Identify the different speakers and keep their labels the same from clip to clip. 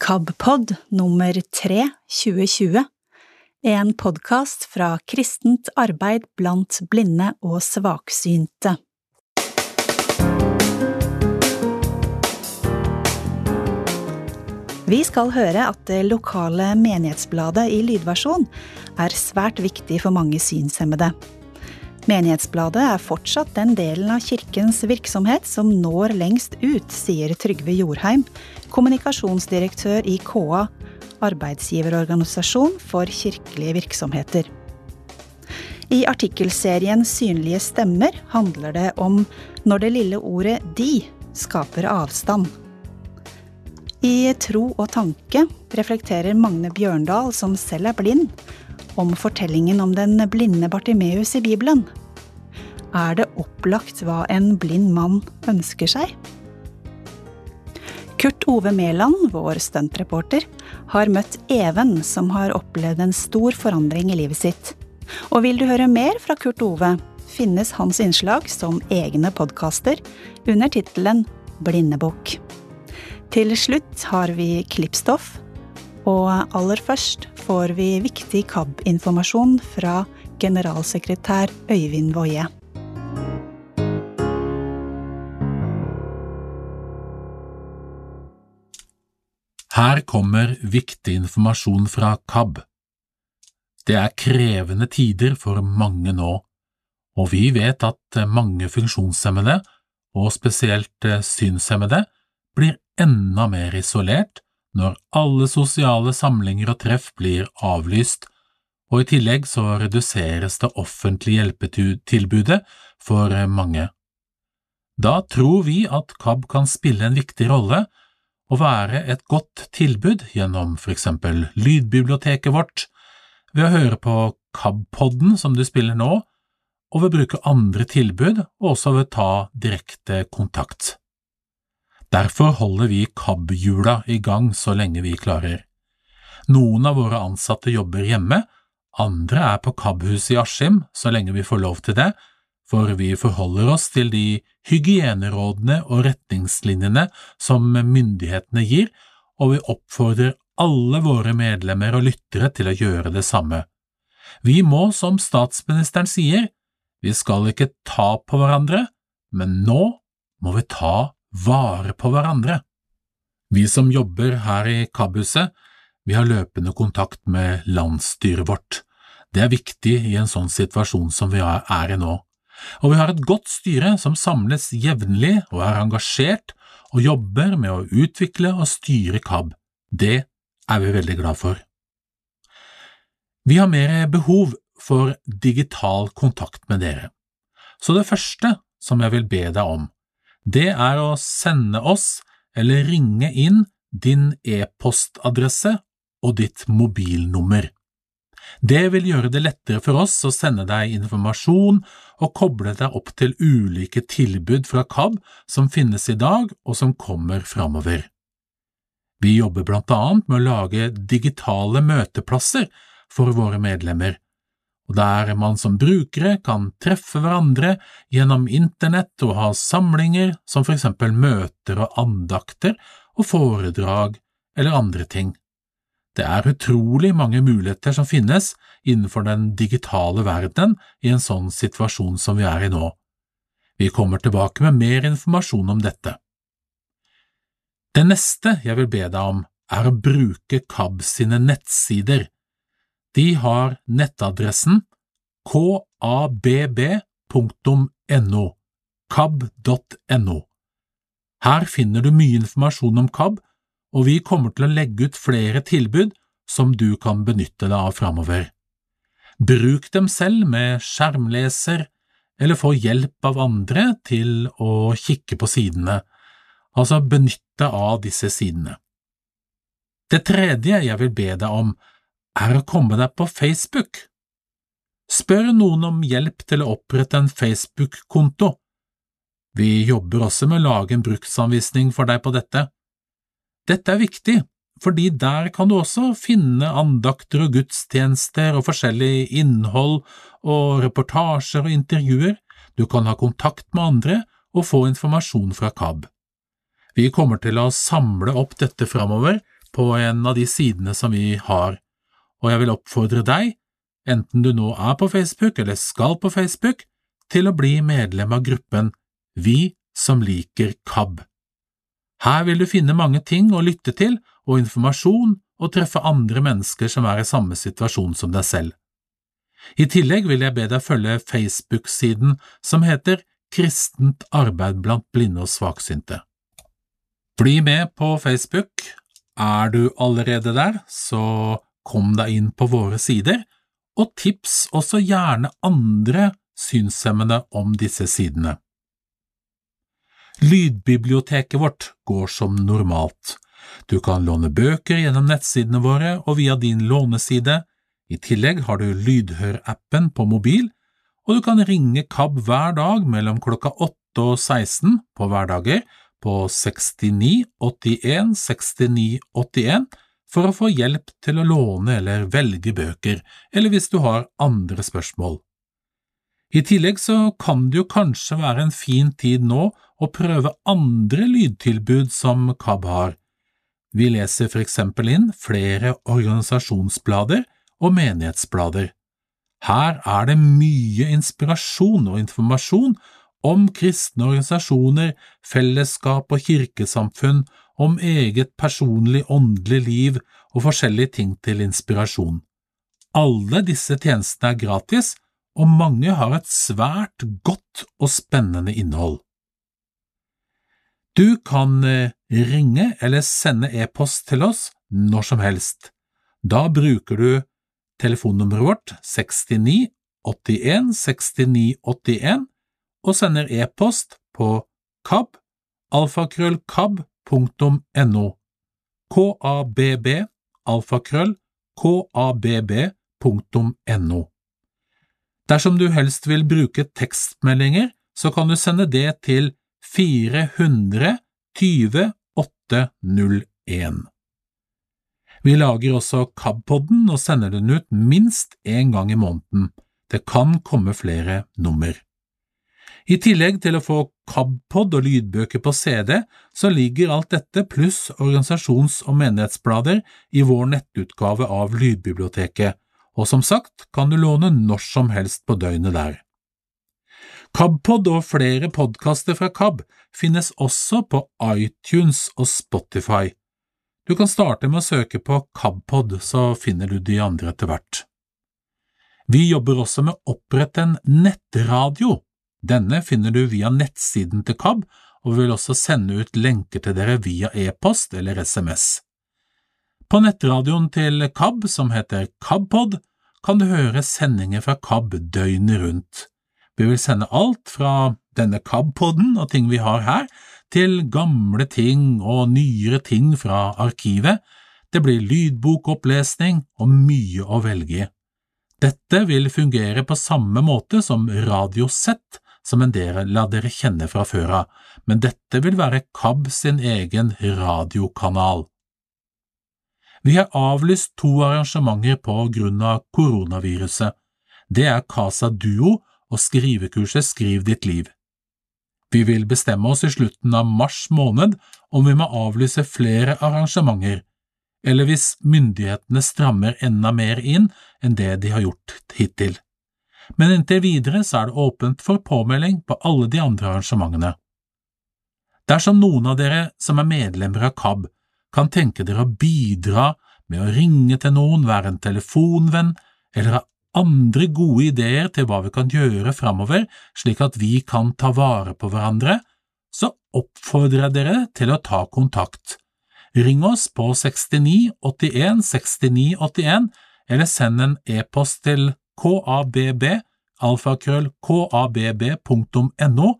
Speaker 1: KABpod nummer 3 2020, en podkast fra kristent arbeid blant blinde og svaksynte. Vi skal høre at det lokale menighetsbladet i lydversjon er svært viktig for mange synshemmede. Menighetsbladet er fortsatt den delen av kirkens virksomhet som når lengst ut, sier Trygve Jorheim, kommunikasjonsdirektør i KA, arbeidsgiverorganisasjon for kirkelige virksomheter. I artikkelserien Synlige stemmer handler det om når det lille ordet de skaper avstand. I Tro og tanke reflekterer Magne Bjørndal, som selv er blind, om fortellingen om den blinde Bartimeus i Bibelen. Er det opplagt hva en blind mann ønsker seg? Kurt Ove Mæland, vår stuntreporter, har møtt Even, som har opplevd en stor forandring i livet sitt. Og vil du høre mer fra Kurt Ove, finnes hans innslag som egne podkaster under tittelen Blindebukk. Til slutt har vi klippstoff, og aller først får vi viktig KAB-informasjon fra generalsekretær Øyvind Woie.
Speaker 2: Her kommer viktig informasjon fra KAB. Det er krevende tider for mange nå, og vi vet at mange funksjonshemmede, og spesielt synshemmede, blir enda mer isolert når alle sosiale samlinger og treff blir avlyst, og i tillegg så reduseres det offentlige hjelpetilbudet for mange. Da tror vi at KAB kan spille en viktig rolle og være et godt tilbud gjennom for eksempel lydbiblioteket vårt, ved å høre på KAB-podden som du spiller nå, og ved å bruke andre tilbud, og også ved å ta direkte kontakt. Derfor holder vi KAB-hjula i gang så lenge vi klarer. Noen av våre ansatte jobber hjemme, andre er på KAB-huset i Askim så lenge vi får lov til det, for vi forholder oss til de hygienerådene og retningslinjene som myndighetene gir, og vi oppfordrer alle våre medlemmer og lyttere til å gjøre det samme. Vi må, som statsministeren sier, vi skal ikke ta på hverandre, men nå må vi ta vare på hverandre. Vi som jobber her i KAB-huset, vi har løpende kontakt med landsstyret vårt. Det er viktig i en sånn situasjon som vi er i nå og vi har et godt styre som samles jevnlig og er engasjert og jobber med å utvikle og styre KAB. Det er vi veldig glad for. Vi har mer behov for digital kontakt med dere, så det første som jeg vil be deg om, det er å sende oss eller ringe inn din e-postadresse og ditt mobilnummer. Det vil gjøre det lettere for oss å sende deg informasjon og koble deg opp til ulike tilbud fra KAB som finnes i dag og som kommer framover. Vi jobber blant annet med å lage digitale møteplasser for våre medlemmer, og der man som brukere kan treffe hverandre gjennom internett og ha samlinger som for eksempel møter og andakter og foredrag eller andre ting. Det er utrolig mange muligheter som finnes innenfor den digitale verdenen i en sånn situasjon som vi er i nå. Vi kommer tilbake med mer informasjon om dette. Det neste jeg vil be deg om, er å bruke KAB sine nettsider. De har nettadressen kabb.no, kab.no. Her finner du mye informasjon om KAB, og vi kommer til å legge ut flere tilbud som du kan benytte deg av framover. Bruk dem selv med skjermleser, eller få hjelp av andre til å kikke på sidene, altså benytte av disse sidene. Det tredje jeg vil be deg om, er å komme deg på Facebook. Spør noen om hjelp til å opprette en Facebook-konto. Vi jobber også med å lage en bruksanvisning for deg på dette. Dette er viktig, fordi der kan du også finne andakter og gudstjenester og forskjellig innhold og reportasjer og intervjuer, du kan ha kontakt med andre og få informasjon fra KAB. Vi kommer til å samle opp dette framover på en av de sidene som vi har, og jeg vil oppfordre deg, enten du nå er på Facebook eller skal på Facebook, til å bli medlem av gruppen Vi som liker KAB. Her vil du finne mange ting å lytte til og informasjon og treffe andre mennesker som er i samme situasjon som deg selv. I tillegg vil jeg be deg følge Facebook-siden som heter Kristent arbeid blant blinde og svaksynte. Bli med på Facebook. Er du allerede der, så kom deg inn på våre sider, og tips også gjerne andre synshemmede om disse sidene. Lydbiblioteket vårt går som normalt. Du kan låne bøker gjennom nettsidene våre og via din låneside. I tillegg har du Lydhør-appen på mobil, og du kan ringe KAB hver dag mellom klokka 8 og 16 på hverdager på 69 81 69 81 for å få hjelp til å låne eller velge bøker, eller hvis du har andre spørsmål. I tillegg så kan det jo kanskje være en fin tid nå å prøve andre lydtilbud som KAB har. Vi leser for eksempel inn flere organisasjonsblader og menighetsblader. Her er det mye inspirasjon og informasjon om kristne organisasjoner, fellesskap og kirkesamfunn, om eget personlig åndelig liv og forskjellige ting til inspirasjon. Alle disse tjenestene er gratis, og mange har et svært godt og spennende innhold. Du kan eh, ringe eller sende e-post til oss når som helst. Da bruker du telefonnummeret vårt 69 81 69 81 og sender e-post på kab alfakrøllkab.no kabb alfakrøll kabb.no Dersom du helst vil bruke tekstmeldinger, så kan du sende det til 400 20 801. Vi lager også KAB-podden og sender den ut minst én gang i måneden. Det kan komme flere nummer. I tillegg til å få KAB-pod og lydbøker på CD, så ligger alt dette pluss organisasjons- og menighetsblader i vår nettutgave av Lydbiblioteket, og som sagt kan du låne når som helst på døgnet der. KABpod og flere podkaster fra KAB finnes også på iTunes og Spotify. Du kan starte med å søke på KABpod, så finner du de andre etter hvert. Vi jobber også med å opprette en nettradio. Denne finner du via nettsiden til KAB, og vi vil også sende ut lenker til dere via e-post eller SMS. På nettradioen til KAB, som heter KABpod, kan du høre sendinger fra KAB døgnet rundt. Vi vil sende alt fra denne KAB-podden og ting vi har her, til gamle ting og nyere ting fra arkivet. Det blir lydbokopplesning og mye å velge i. Dette vil fungere på samme måte som Radiosett, som en del la dere kjenne fra før av, men dette vil være KAB sin egen radiokanal. Vi har avlyst to arrangementer på grunn av koronaviruset. Det er Casa Duo og skrivekurset Skriv ditt liv. Vi vil bestemme oss i slutten av mars måned om vi må avlyse flere arrangementer, eller hvis myndighetene strammer enda mer inn enn det de har gjort hittil. Men inntil videre så er det åpent for påmelding på alle de andre arrangementene. Dersom noen av dere som er medlemmer av KAB, kan tenke dere å bidra med å ringe til noen, være en telefonvenn eller ha andre gode ideer til hva vi kan gjøre framover slik at vi kan ta vare på hverandre, så oppfordrer jeg dere til å ta kontakt. Ring oss på 69 81 69 81 eller send en e-post til kabb alfakrøll kabb.no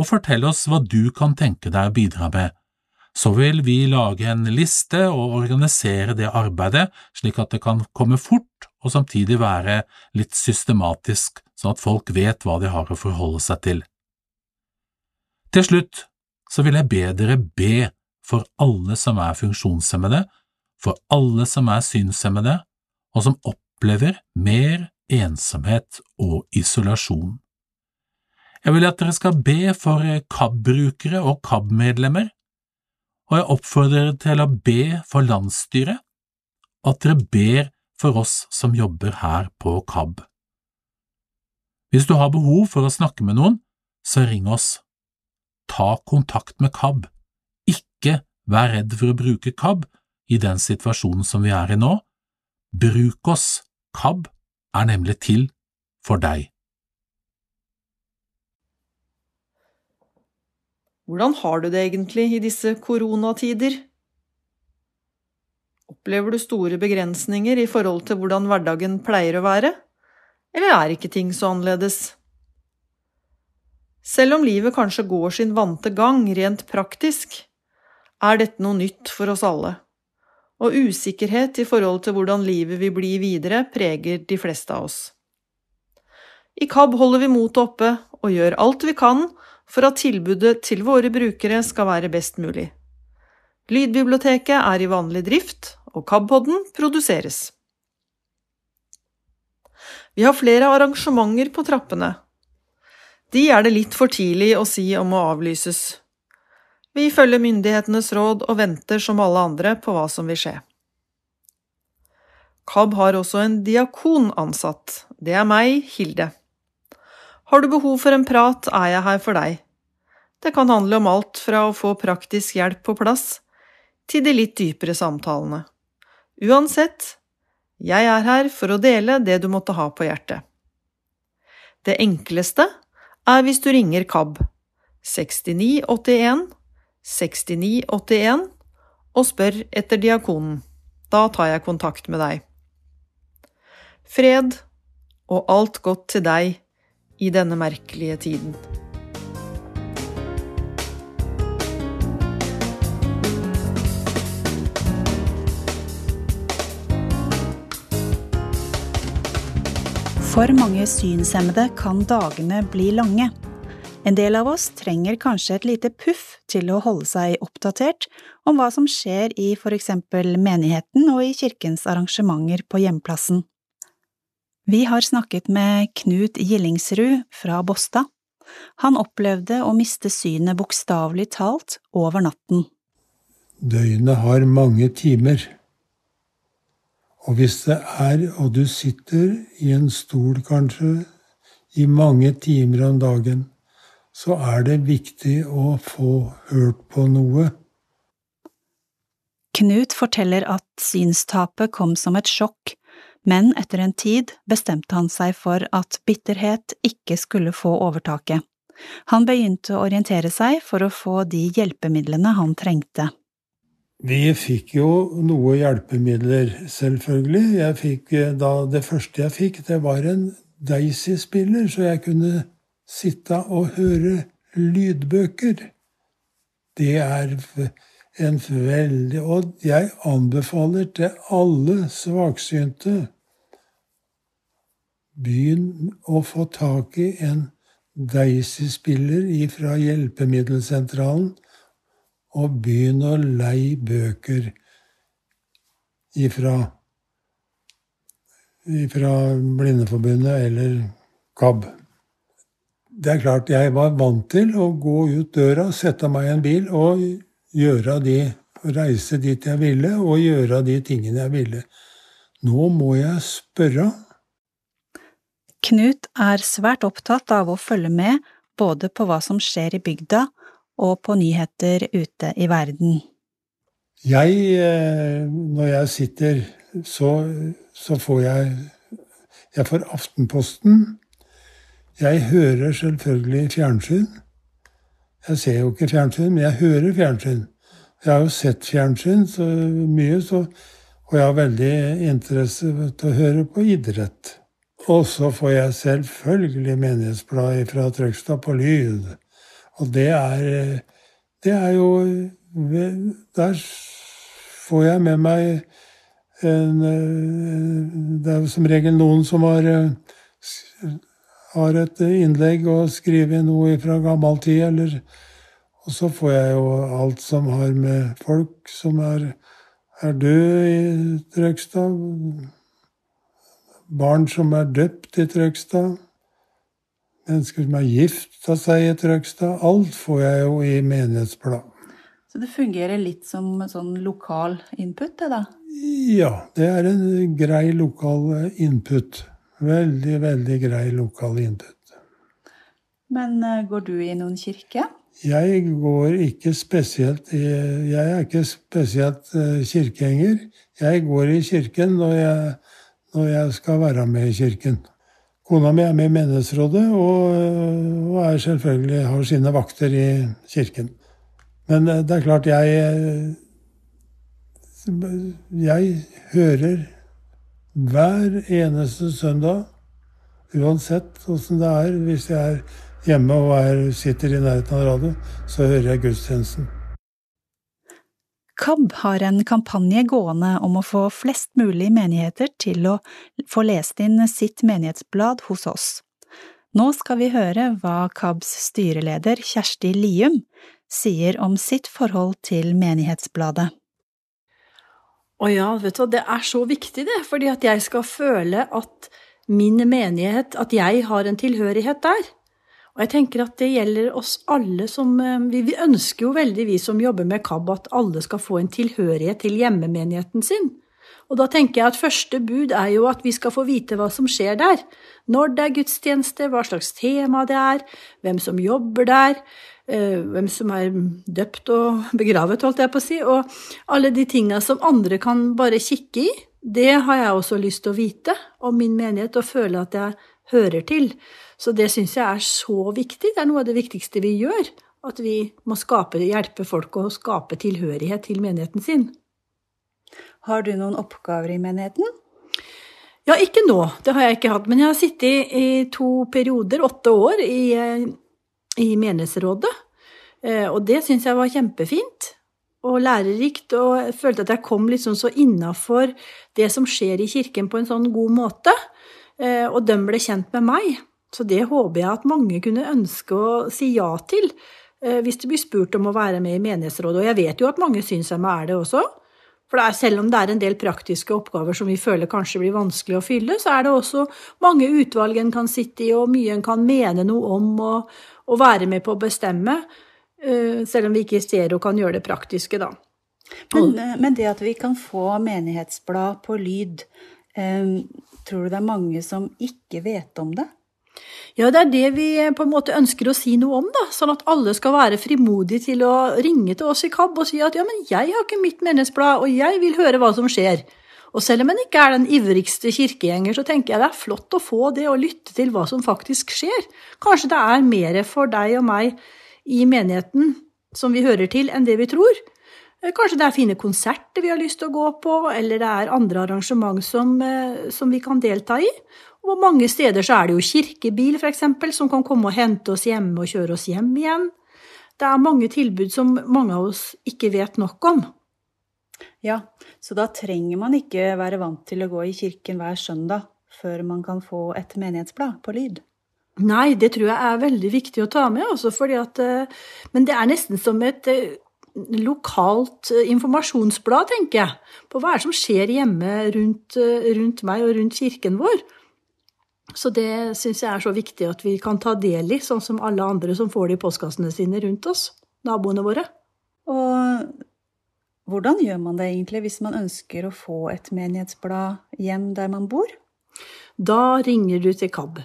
Speaker 2: og fortell oss hva du kan tenke deg å bidra med så vil vi lage en liste og organisere det arbeidet slik at det kan komme fort og samtidig være litt systematisk, sånn at folk vet hva de har å forholde seg til. Til slutt så vil jeg be dere be for alle som er funksjonshemmede, for alle som er synshemmede, og som opplever mer ensomhet og isolasjon. Jeg vil at dere skal be for KAB-brukere og KAB-medlemmer, og jeg oppfordrer dere til å be for landsstyret, at dere ber for oss som jobber her på KAB. Hvis du har behov for å snakke med noen, så ring oss. Ta kontakt med KAB. Ikke vær redd for å bruke KAB i den situasjonen som vi er i nå. Bruk oss. KAB er nemlig til for deg.
Speaker 3: Hvordan har du det egentlig i disse koronatider? Opplever du store begrensninger i forhold til hvordan hverdagen pleier å være, eller er ikke ting så annerledes? Selv om livet kanskje går sin vante gang rent praktisk, er dette noe nytt for oss alle, og usikkerhet i forhold til hvordan livet vil bli videre, preger de fleste av oss. I KAB holder vi motet oppe og gjør alt vi kan for at tilbudet til våre brukere skal være best mulig. Lydbiblioteket er i vanlig drift, og KAB-podden produseres. Vi har flere arrangementer på trappene. De er det litt for tidlig å si om å avlyses. Vi følger myndighetenes råd og venter som alle andre på hva som vil skje. KAB har også en diakon ansatt. Det er meg, Hilde. Har du behov for en prat, er jeg her for deg. Det kan handle om alt fra å få praktisk hjelp på plass, til de litt dypere samtalene. Uansett, jeg er her for å dele det du måtte ha på hjertet. Det enkleste er hvis du ringer KAB 6981 6981 og spør etter diakonen. Da tar jeg kontakt med deg. Fred og alt godt til deg i denne merkelige tiden.
Speaker 1: For mange synshemmede kan dagene bli lange. En del av oss trenger kanskje et lite puff til å holde seg oppdatert om hva som skjer i for eksempel menigheten og i kirkens arrangementer på hjemplassen. Vi har snakket med Knut Gillingsrud fra Båstad. Han opplevde å miste synet bokstavelig talt over natten.
Speaker 4: Døgnet har mange timer. Og hvis det er, og du sitter i en stol kanskje i mange timer om dagen, så er det viktig å få hørt på noe.
Speaker 1: Knut forteller at synstapet kom som et sjokk, men etter en tid bestemte han seg for at bitterhet ikke skulle få overtaket. Han begynte å orientere seg for å få de hjelpemidlene han trengte.
Speaker 4: Vi fikk jo noe hjelpemidler, selvfølgelig. Fikk, eh, da, det første jeg fikk, det var en Daisy-spiller, så jeg kunne sitte og høre lydbøker. Det er en veldig Og jeg anbefaler til alle svaksynte Begynn å få tak i en Daisy-spiller fra Hjelpemiddelsentralen, og begynn å leie bøker ifra, ifra Blindeforbundet eller KAB. Det er klart jeg var vant til å gå ut døra, sette meg i en bil og gjøre de, reise dit jeg ville, og gjøre de tingene jeg ville. Nå må jeg spørre.
Speaker 1: Knut er svært opptatt av å følge med både på hva som skjer i bygda, og på nyheter ute i verden.
Speaker 4: Jeg, eh, når jeg sitter, så, så får jeg Jeg får Aftenposten, jeg hører selvfølgelig fjernsyn. Jeg ser jo ikke fjernsyn, men jeg hører fjernsyn. Jeg har jo sett fjernsyn så mye, så, og jeg har veldig interesse til å høre på idrett. Og så får jeg selvfølgelig menighetsblad fra Trøgstad på lyd. Og det er, det er jo Der får jeg med meg en Det er som regel noen som har har et innlegg og skriver noe fra gammel tid, eller Og så får jeg jo alt som har med folk som er, er døde i Trøgstad, barn som er døpt i Trøgstad, mennesker som er gifta seg i Trøgstad. Alt får jeg jo i menighetsbladet.
Speaker 1: Så det fungerer litt som sånn lokal input, det da?
Speaker 4: Ja, det er en grei lokal input. Veldig, veldig grei lokal input.
Speaker 1: Men uh, går du i noen kirke?
Speaker 4: Jeg går ikke spesielt i Jeg er ikke spesielt uh, kirkegjenger. Jeg går i kirken når jeg, når jeg, skal være med i kirken. Kona mi er med i menighetsrådet og, og selvfølgelig har sine vakter i kirken. Men uh, det er klart, jeg Jeg hører hver eneste søndag, uansett åssen det er, hvis jeg er hjemme og er, sitter i nærheten av radio, så hører jeg gudstjenesten.
Speaker 1: KAB har en kampanje gående om å få flest mulig menigheter til å få lest inn sitt menighetsblad hos oss. Nå skal vi høre hva KABs styreleder Kjersti Lium sier om sitt forhold til menighetsbladet.
Speaker 5: Å ja, vet du, det er så viktig, det, fordi at jeg skal føle at min menighet, at jeg har en tilhørighet der. Og jeg tenker at det gjelder oss alle som eh, Vi, ønsker jo veldig, vi som jobber med KAB, at alle skal få en tilhørighet til hjemmemenigheten sin. Og da tenker jeg at første bud er jo at vi skal få vite hva som skjer der. Når det er gudstjeneste, hva slags tema det er, hvem som jobber der, eh, hvem som er døpt og begravet, holdt jeg på å si, og alle de tinga som andre kan bare kikke i. Det har jeg også lyst til å vite om min menighet og føle at jeg hører til. Så det syns jeg er så viktig. Det er noe av det viktigste vi gjør. At vi må skape, hjelpe folk å skape tilhørighet til menigheten sin.
Speaker 1: Har du noen oppgaver i menigheten?
Speaker 5: Ja, ikke nå. Det har jeg ikke hatt. Men jeg har sittet i to perioder, åtte år, i, i menighetsrådet. Eh, og det syns jeg var kjempefint og lærerikt, og jeg følte at jeg kom liksom så innafor det som skjer i kirken på en sånn god måte. Eh, og de ble kjent med meg. Så det håper jeg at mange kunne ønske å si ja til, eh, hvis de blir spurt om å være med i menighetsrådet. Og jeg vet jo at mange syns jeg er det også. For det er, selv om det er en del praktiske oppgaver som vi føler kanskje blir vanskelig å fylle, så er det også mange utvalg en kan sitte i, og mye en kan mene noe om og, og være med på å bestemme. Eh, selv om vi ikke ser og kan gjøre det praktiske, da.
Speaker 1: Men, men det at vi kan få menighetsblad på lyd, tror du det er mange som ikke vet om det?
Speaker 5: Ja, det er det vi på en måte ønsker å si noe om, da. Sånn at alle skal være frimodige til å ringe til oss i KAB og si at ja, men jeg har ikke mitt menighetsblad, og jeg vil høre hva som skjer. Og selv om en ikke er den ivrigste kirkegjenger, så tenker jeg det er flott å få det og lytte til hva som faktisk skjer. Kanskje det er mer for deg og meg i menigheten som vi hører til, enn det vi tror. Kanskje det er fine konserter vi har lyst til å gå på, eller det er andre arrangement som, eh, som vi kan delta i. Og mange steder så er det jo kirkebil, eksempel, som kan komme og hente oss hjemme og kjøre oss hjem igjen. Det er mange tilbud som mange av oss ikke vet nok om.
Speaker 1: Ja, så da trenger man ikke være vant til å gå i kirken hver søndag før man kan få et menighetsblad på lyd.
Speaker 5: Nei, det tror jeg er veldig viktig å ta med, også fordi at eh, Men det er nesten som et eh, lokalt eh, informasjonsblad, tenker jeg, på hva er det som skjer hjemme rundt, rundt meg og rundt kirken vår. Så det syns jeg er så viktig at vi kan ta del i, sånn som alle andre som får det i postkassene sine rundt oss, naboene våre.
Speaker 1: Og hvordan gjør man det egentlig hvis man ønsker å få et menighetsblad hjem der man bor?
Speaker 5: Da ringer du til KAB.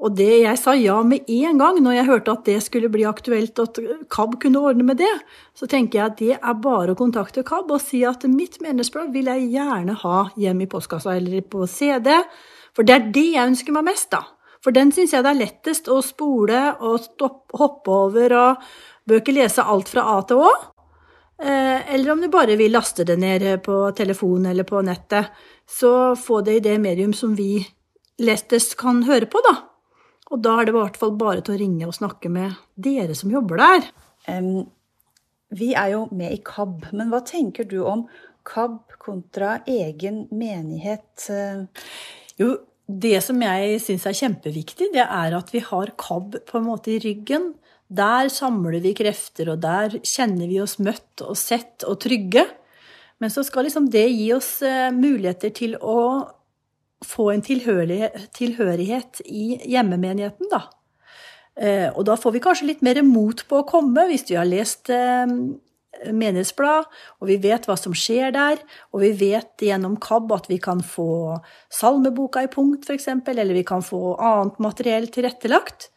Speaker 5: Og det jeg sa ja med en gang når jeg hørte at det skulle bli aktuelt at KAB kunne ordne med det, så tenker jeg at det er bare å kontakte KAB og si at mitt menneskeblad vil jeg gjerne ha hjem i postkassa eller på CD. For det er det jeg ønsker meg mest, da. For den syns jeg det er lettest å spole og stoppe, hoppe over og ikke lese alt fra A til Å. Eh, eller om du bare vil laste det ned på telefon eller på nettet, så få det i det medium som vi lettest kan høre på, da. Og da er det i hvert fall bare til å ringe og snakke med dere som jobber der.
Speaker 1: Um, vi er jo med i KAB, men hva tenker du om KAB kontra egen menighet?
Speaker 5: Jo, det som jeg syns er kjempeviktig, det er at vi har KAB på en måte i ryggen. Der samler vi krefter, og der kjenner vi oss møtt og sett og trygge. Men så skal liksom det gi oss eh, muligheter til å få en tilhørighet i hjemmemenigheten, da. Eh, og da får vi kanskje litt mer mot på å komme hvis vi har lest eh, menighetsblad, og vi vet hva som skjer der, og vi vet gjennom KAB at vi kan få salmeboka i punkt, f.eks., eller vi kan få annet materiell tilrettelagt.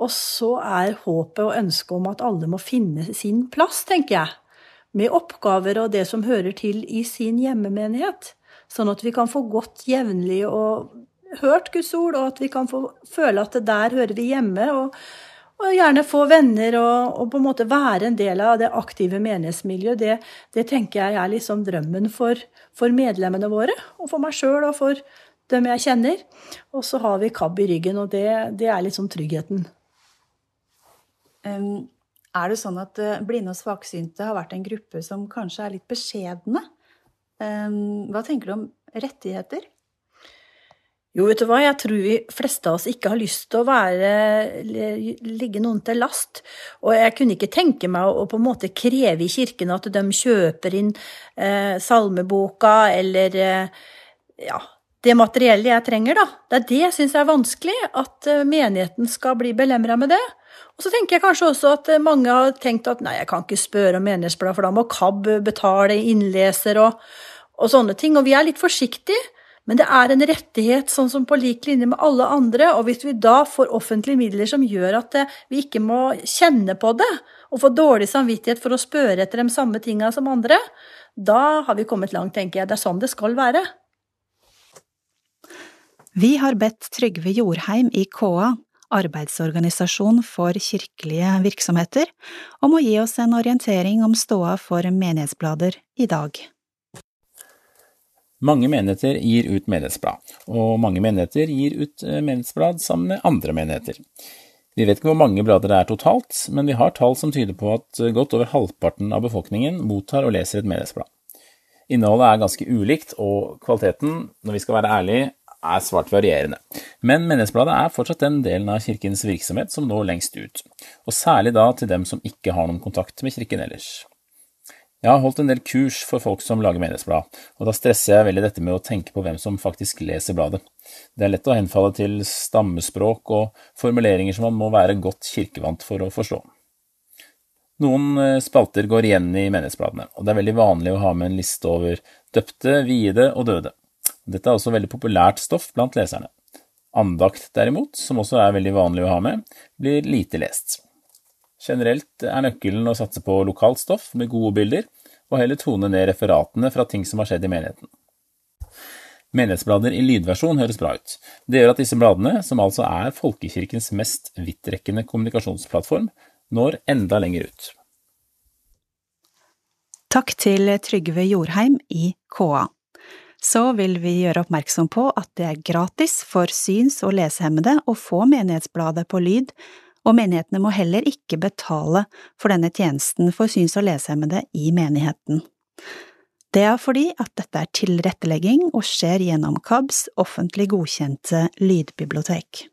Speaker 5: Og så er håpet og ønsket om at alle må finne sin plass, tenker jeg, med oppgaver og det som hører til i sin hjemmemenighet, sånn at vi kan få gått jevnlig og hørt Guds ord, og at vi kan få føle at det der hører vi hjemme. og og gjerne få venner og, og, på en måte være en del av det aktive menighetsmiljøet. Det, det tenker jeg er liksom drømmen for, for medlemmene våre, og for meg sjøl og for dem jeg kjenner. Og så har vi KAB i ryggen, og det, det er liksom tryggheten.
Speaker 1: Er det sånn at uh, blinde og svaksynte har vært en gruppe som kanskje er litt beskjedne? Um, hva tenker du om rettigheter?
Speaker 5: Jo, vet du hva, jeg tror vi fleste av oss ikke har lyst til å være, ligge noen til last. Og jeg kunne ikke tenke meg å, på en måte kreve i kirken at de kjøper inn eh, salmeboka eller eh, ja, det materiellet jeg trenger, da. Det er det jeg syns er vanskelig, at eh, menigheten skal bli belemra med det. Og så tenker jeg kanskje også at eh, mange har tenkt at nei, jeg kan ikke spørre om menighetsblad, for da må KAB betale innleser og, og sånne ting. Og vi er litt forsiktige. Men det er en rettighet sånn som på lik linje med alle andre, og hvis vi da får offentlige midler som gjør at eh, vi ikke må kjenne på det, og få dårlig samvittighet for å spørre etter de samme tinga som andre, da har vi kommet langt, tenker jeg. Det er sånn det skal være.
Speaker 1: Vi har bedt Trygve Jorheim i KA, arbeidsorganisasjon for kirkelige virksomheter, om å gi oss en orientering om ståa for menighetsblader i dag.
Speaker 6: Mange menigheter gir ut menighetsblad, og mange menigheter gir ut eh, menighetsblad sammen med andre menigheter. Vi vet ikke hvor mange blader det er totalt, men vi har tall som tyder på at eh, godt over halvparten av befolkningen mottar og leser et menighetsblad. Innholdet er ganske ulikt, og kvaliteten, når vi skal være ærlige, er svart varierende. Men Menighetsbladet er fortsatt den delen av kirkens virksomhet som når lengst ut, og særlig da til dem som ikke har noen kontakt med kirken ellers. Jeg har holdt en del kurs for folk som lager menighetsblad, og da stresser jeg veldig dette med å tenke på hvem som faktisk leser bladet. Det er lett å henfalle til stammespråk og formuleringer som man må være godt kirkevant for å forstå. Noen eh, spalter går igjen i menighetsbladene, og det er veldig vanlig å ha med en liste over døpte, viede og døde. Dette er også veldig populært stoff blant leserne. Andakt, derimot, som også er veldig vanlig å ha med, blir lite lest. Generelt er nøkkelen å satse på lokalt stoff med gode bilder, og heller tone ned referatene fra ting som har skjedd i menigheten. Menighetsblader i lydversjon høres bra ut. Det gjør at disse bladene, som altså er folkekirkens mest vidtrekkende kommunikasjonsplattform, når enda lenger ut.
Speaker 1: Takk til Trygve Jorheim i KA. Så vil vi gjøre oppmerksom på at det er gratis for syns- og lesehemmede å få menighetsbladet på lyd og menighetene må heller ikke betale for denne tjenesten for syns- og lesehemmede i menigheten. Det er fordi at dette er tilrettelegging og skjer gjennom KABs offentlig godkjente lydbibliotek.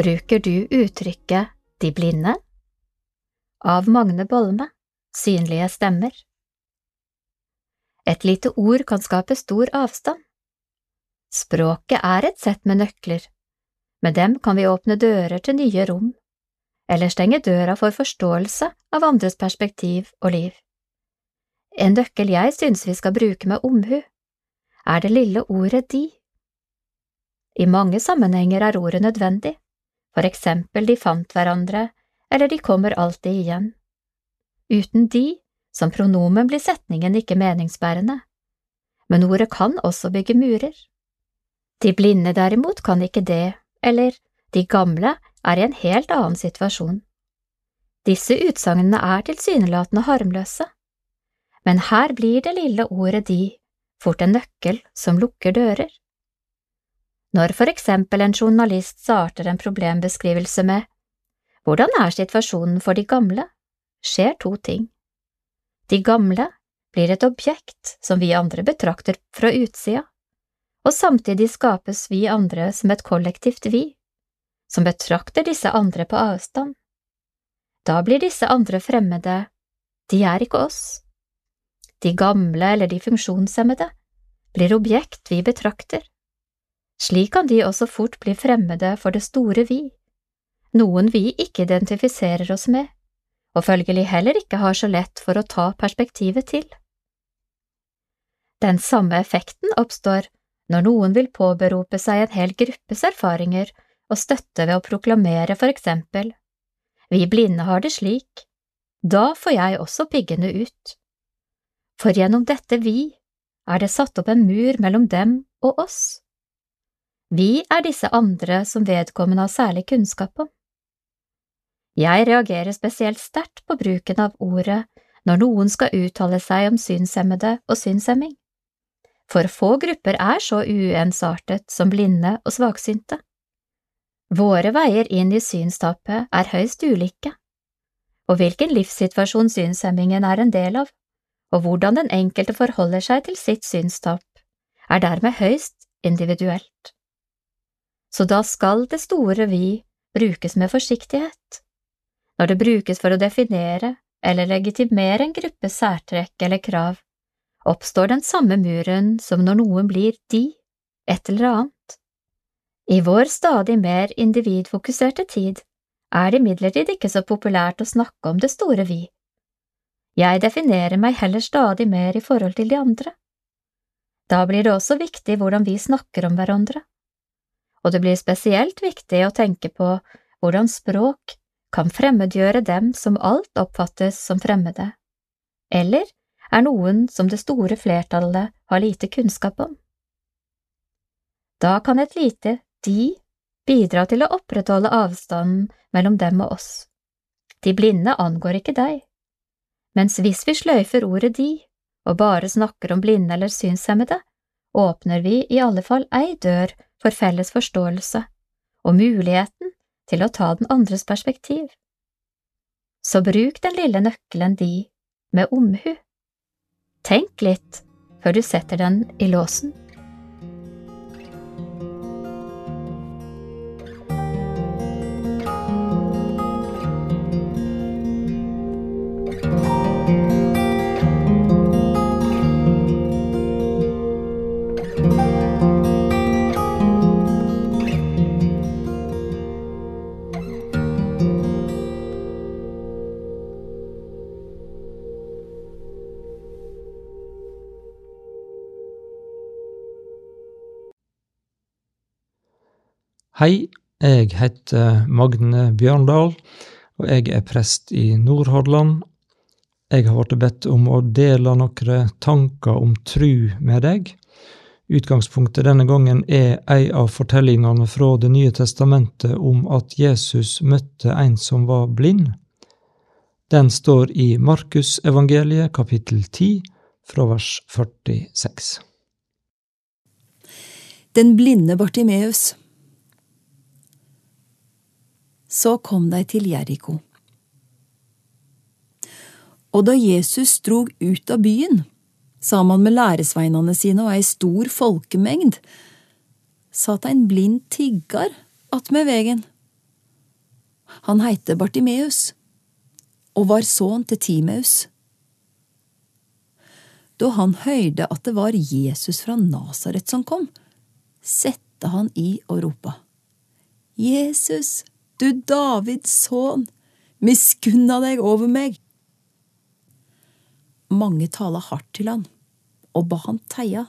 Speaker 7: Bruker du uttrykket De blinde? Av Magne Bolme, Synlige stemmer. Et lite ord kan skape stor avstand. Språket er et sett med nøkler. Med dem kan vi åpne dører til nye rom, eller stenge døra for forståelse av andres perspektiv og liv. En nøkkel jeg synes vi skal bruke med omhu, er det lille ordet de. I mange sammenhenger er ordet nødvendig for eksempel de fant hverandre, eller de kommer alltid igjen. Uten de, som pronomen, blir setningen ikke meningsbærende, men ordet kan også bygge murer. De blinde derimot kan ikke det, eller de gamle er i en helt annen situasjon. Disse utsagnene er tilsynelatende harmløse, men her blir det lille ordet de fort en nøkkel som lukker dører. Når for eksempel en journalist starter en problembeskrivelse med Hvordan er situasjonen for de gamle? skjer to ting. De gamle blir et objekt som vi andre betrakter fra utsida, og samtidig skapes vi andre som et kollektivt vi, som betrakter disse andre på avstand. Da blir disse andre fremmede, de er ikke oss. De gamle eller de funksjonshemmede blir objekt vi betrakter. Slik kan de også fort bli fremmede for det store vi, noen vi ikke identifiserer oss med, og følgelig heller ikke har så lett for å ta perspektivet til. Den samme effekten oppstår når noen vil påberope seg en hel gruppes erfaringer og støtte ved å proklamere for eksempel Vi blinde har det slik, da får jeg også piggene ut. For gjennom dette vi er det satt opp en mur mellom dem og oss. Vi er disse andre som vedkommende har særlig kunnskap om. Jeg reagerer spesielt sterkt på bruken av ordet når noen skal uttale seg om synshemmede og synshemming, for få grupper er så uensartet som blinde og svaksynte. Våre veier inn i synstapet er høyst ulike, og hvilken livssituasjon synshemmingen er en del av, og hvordan den enkelte forholder seg til sitt synstap, er dermed høyst individuelt så da skal det store vi brukes med forsiktighet. Når det brukes for å definere eller legitimere en gruppes særtrekk eller krav, oppstår den samme muren som når noen blir de, et eller annet. I vår stadig mer individfokuserte tid er det imidlertid ikke så populært å snakke om det store vi. Jeg definerer meg heller stadig mer i forhold til de andre. Da blir det også viktig hvordan vi snakker om hverandre og det blir spesielt viktig å tenke på hvordan språk kan fremmedgjøre dem som alt oppfattes som fremmede, eller er noen som det store flertallet har lite kunnskap om. Da kan et lite de bidra til å opprettholde avstanden mellom dem og oss. De blinde angår ikke deg, mens hvis vi sløyfer ordet de og bare snakker om blinde eller synshemmede, åpner vi i alle fall ei dør for felles forståelse og muligheten til å ta den andres perspektiv. Så bruk den lille nøkkelen di med omhu. Tenk litt før du setter den i låsen.
Speaker 8: Hei, jeg heter Magne Bjørndal, og jeg er prest i Nordhordland. Jeg har blitt bedt om å dele noen tanker om tru med deg. Utgangspunktet denne gangen er ei av fortellingene fra Det nye testamentet om at Jesus møtte en som var blind. Den står i Markusevangeliet kapittel 10 fra vers 46.
Speaker 9: Den blinde Bartimeus så kom de til Jeriko. Og da Jesus drog ut av byen, sammen med læresveinene sine og ei stor folkemengd, satt ein blind tiggar attmed vegen. Han heite Bartimeus og var sønn til Timeus. Da han høyrde at det var Jesus fra Nasaret som kom, sette han i og ropa. Jesus, du Davids sønn, miskunna deg over meg. Mange tala hardt til han og ba han teia,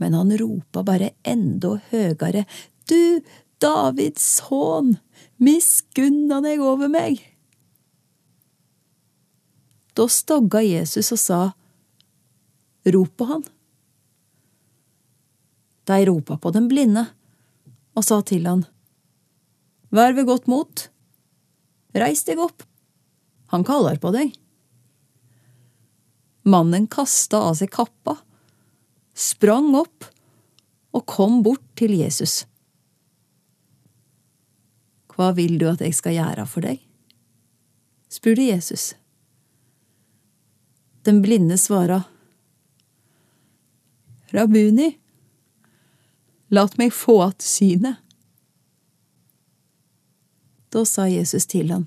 Speaker 9: men han ropa bare enda høyere, du Davids sønn, miskunna deg over meg. Da stogga Jesus og sa, rop på han. De ropa på den blinde og sa til han, Vær ved godt mot. Reis deg opp. Han kaller på deg. Mannen kasta av seg kappa, sprang opp og kom bort til Jesus. Hva vil du at jeg skal gjøre for deg? spurte Jesus. Den blinde svara, Rabuni, lat meg få att synet. Da sa Jesus til han,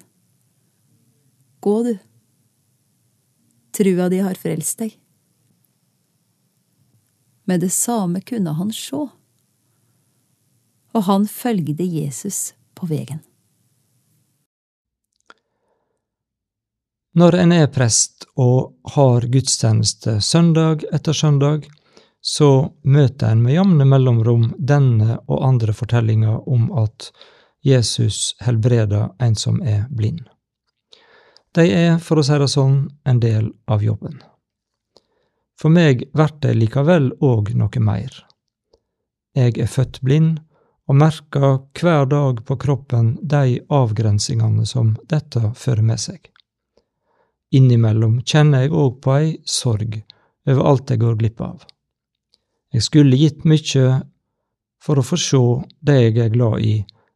Speaker 9: Gå, du. Trua di har frelst deg. Med det samme kunne han sjå, og han følgde Jesus på vegen.
Speaker 8: Når en er prest og har gudstjeneste søndag etter søndag, så møter en med jevne mellomrom denne og andre fortellinger om at Jesus helbreder en som er blind. De er, for å si det sånn, en del av jobben. For meg blir det likevel òg noe mer. Jeg er født blind og merker hver dag på kroppen de avgrensingene som dette fører med seg. Innimellom kjenner jeg òg på ei sorg over alt jeg går glipp av. Jeg skulle gitt mykje for å få sjå det jeg er glad i,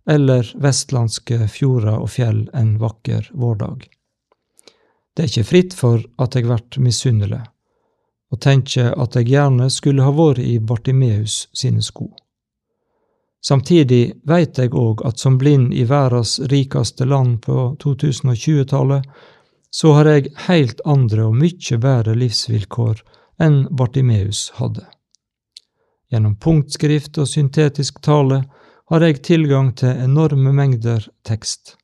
Speaker 8: eller vestlandske fjorder og fjell en vakker vårdag. Det er ikke fritt for at jeg vert misunnelig, og tenker at jeg gjerne skulle ha vært i Bartimeus sine sko. Samtidig veit jeg òg at som blind i verdens rikeste land på 2020-tallet, så har jeg heilt andre og mykje bedre livsvilkår enn Bartimeus hadde. Gjennom punktskrift og syntetisk tale har jeg tilgang til enorme mengder tekst.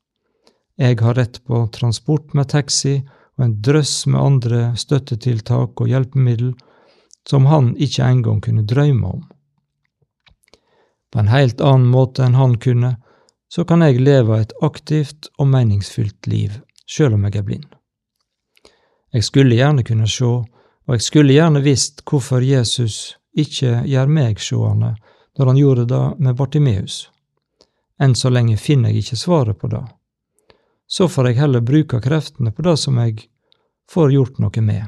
Speaker 8: Jeg har rett på transport med taxi og en drøss med andre støttetiltak og hjelpemiddel som han ikke engang kunne drømme om. På en helt annen måte enn han kunne, så kan jeg leve et aktivt og meningsfylt liv, sjøl om jeg er blind. Jeg skulle gjerne kunne sjå, og jeg skulle gjerne visst hvorfor Jesus ikke gjør meg sjående når han gjorde det med Bartimeus. Enn så lenge finner jeg ikke svaret på det. Så får jeg heller bruke kreftene på det som jeg får gjort noe med,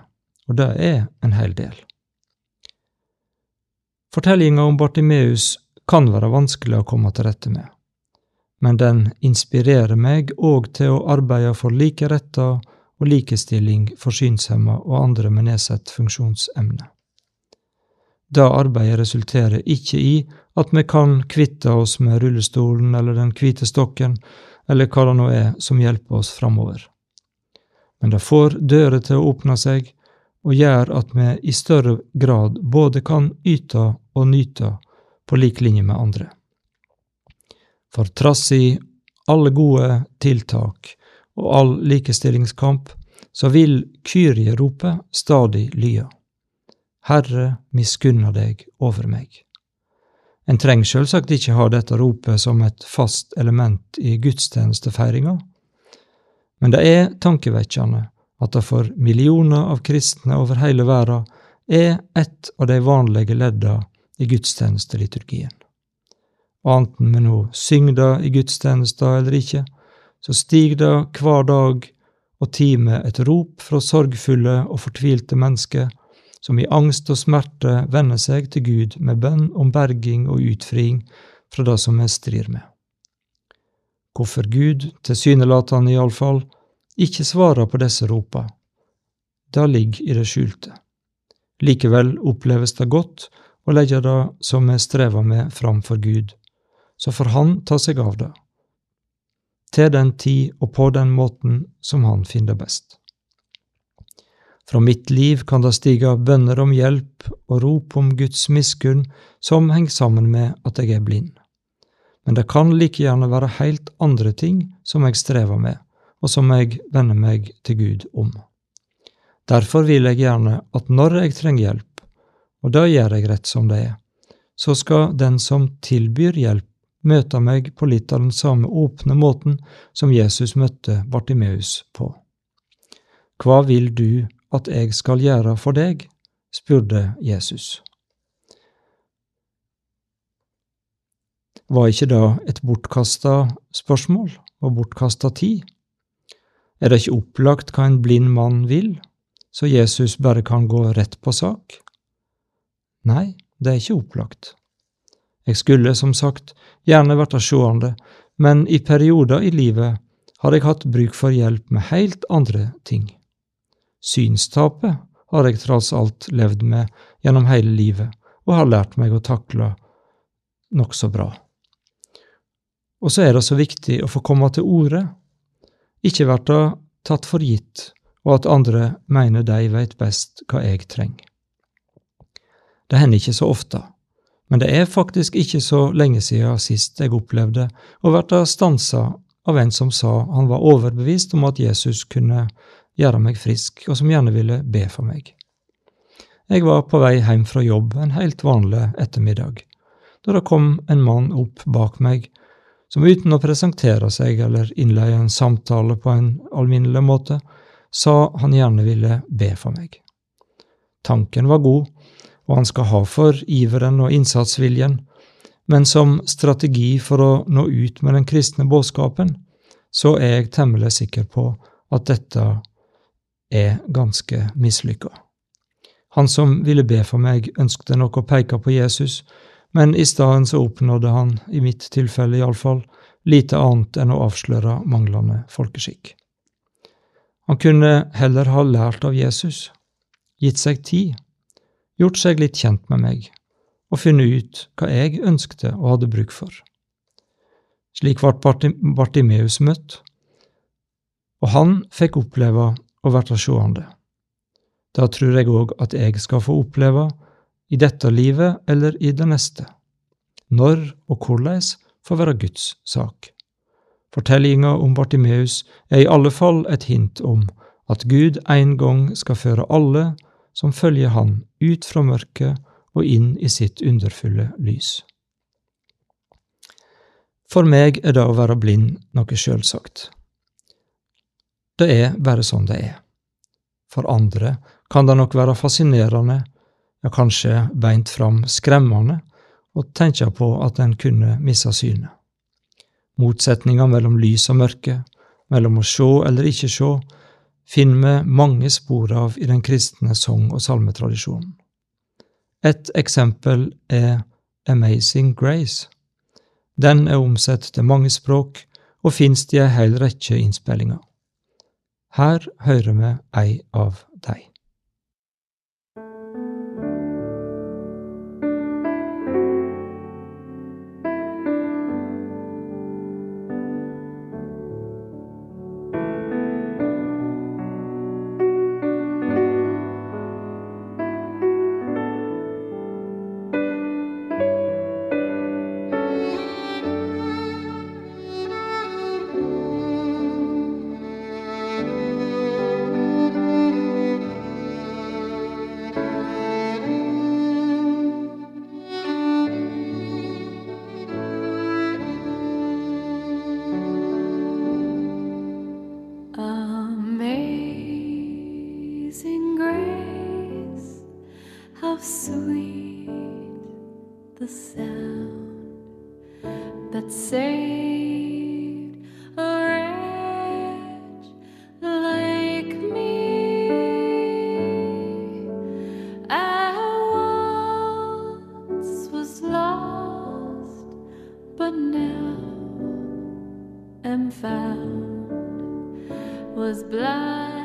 Speaker 8: og det er en hel del. Fortellinga om Bartimeus kan være vanskelig å komme til rette med, men den inspirerer meg òg til å arbeide for like retter og likestilling for synshemma og andre med nedsatt funksjonsevne. Det arbeidet resulterer ikke i at vi kan kvitte oss med rullestolen eller den hvite stokken, eller hva det nå er som hjelper oss framover. Men det får dører til å åpne seg, og gjør at vi i større grad både kan yte og nyte på lik linje med andre. For trass i alle gode tiltak og all likestillingskamp, så vil Kyrie-ropet stadig lye. Herre, miskunna deg over meg. En trenger selvsagt ikke ha dette ropet som et fast element i gudstjenestefeiringa, men det er tankevekkende at det for millioner av kristne over hele verden er et av de vanlige ledda i gudstjenesteliturgien. Anten vi nå synger det i gudstjenesta eller ikke, så stiger det hver dag og time et rop fra sorgfulle og fortvilte mennesker som i angst og smerte vender seg til Gud med bønn om berging og utfriing fra det som vi strir med. Hvorfor Gud, tilsynelatende iallfall, ikke svarer på disse ropa, det ligger i det skjulte. Likevel oppleves det godt å legge det som vi strever med, framfor Gud, så får Han ta seg av det til den tid og på den måten som han finner best. Fra mitt liv kan det stige bønner om hjelp og rop om Guds miskunn som henger sammen med at jeg er blind. Men det kan like gjerne være helt andre ting som jeg strever med, og som jeg vender meg til Gud om. Derfor vil jeg gjerne at når jeg trenger hjelp, og det gjør jeg rett som det er, så skal den som tilbyr hjelp, møte meg på litt av den samme åpne måten som Jesus møtte Bartimeus på. Hva vil du at jeg skal gjøre for deg? spurte Jesus. Var ikke da et bortkasta spørsmål og bortkasta tid? Er det ikke opplagt hva en blind mann vil, så Jesus bare kan gå rett på sak? Nei, det er ikke opplagt. Jeg skulle, som sagt, gjerne vært sjående, men i perioder i livet har jeg hatt bruk for hjelp med helt andre ting. Synstapet har jeg tross alt levd med gjennom hele livet, og har lært meg å takle nokså bra. Og så er det så viktig å få komme til orde, ikke bli tatt for gitt, og at andre mener de veit best hva jeg trenger. Det hender ikke så ofte, men det er faktisk ikke så lenge siden sist jeg opplevde å bli stansa av en som sa han var overbevist om at Jesus kunne gjøre meg frisk, og som gjerne ville be for meg. Jeg var på vei hjem fra jobb en helt vanlig ettermiddag, da det kom en mann opp bak meg som uten å presentere seg eller innleie en samtale på en alminnelig måte, sa han gjerne ville be for meg. Tanken var god, og han skal ha for iveren og innsatsviljen, men som strategi for å nå ut med den kristne budskapen, så er jeg temmelig sikker på at dette er ganske mislykka. Han som ville be for meg, ønskte nok å peke på Jesus, men i stedet så oppnådde han, i mitt tilfelle iallfall, lite annet enn å avsløre manglende folkeskikk. Han kunne heller ha lært av Jesus, gitt seg tid, gjort seg litt kjent med meg og funnet ut hva jeg ønskte og hadde bruk for. Slik ble Bartimeus møtt, og han fikk oppleve å være sjående. Da tror jeg òg at jeg skal få oppleve i dette livet eller i det neste. Når og korleis får være Guds sak. Fortellinga om Bartimeus er i alle fall et hint om at Gud en gang skal føre alle som følger Han, ut fra mørket og inn i sitt underfulle lys. For meg er det å være blind noe sjølsagt. Det er bare sånn det er. For andre kan det nok være fascinerende ja, kanskje beint fram skremmende, å tenke på at en kunne miste synet. Motsetninga mellom lys og mørke, mellom å sjå eller ikke sjå, finner vi mange spor av i den kristne sang- og salmetradisjonen. Et eksempel er Amazing Grace. Den er omsett til mange språk og finnes i ei hel rekke innspillinger. Her hører vi ei av found was blind.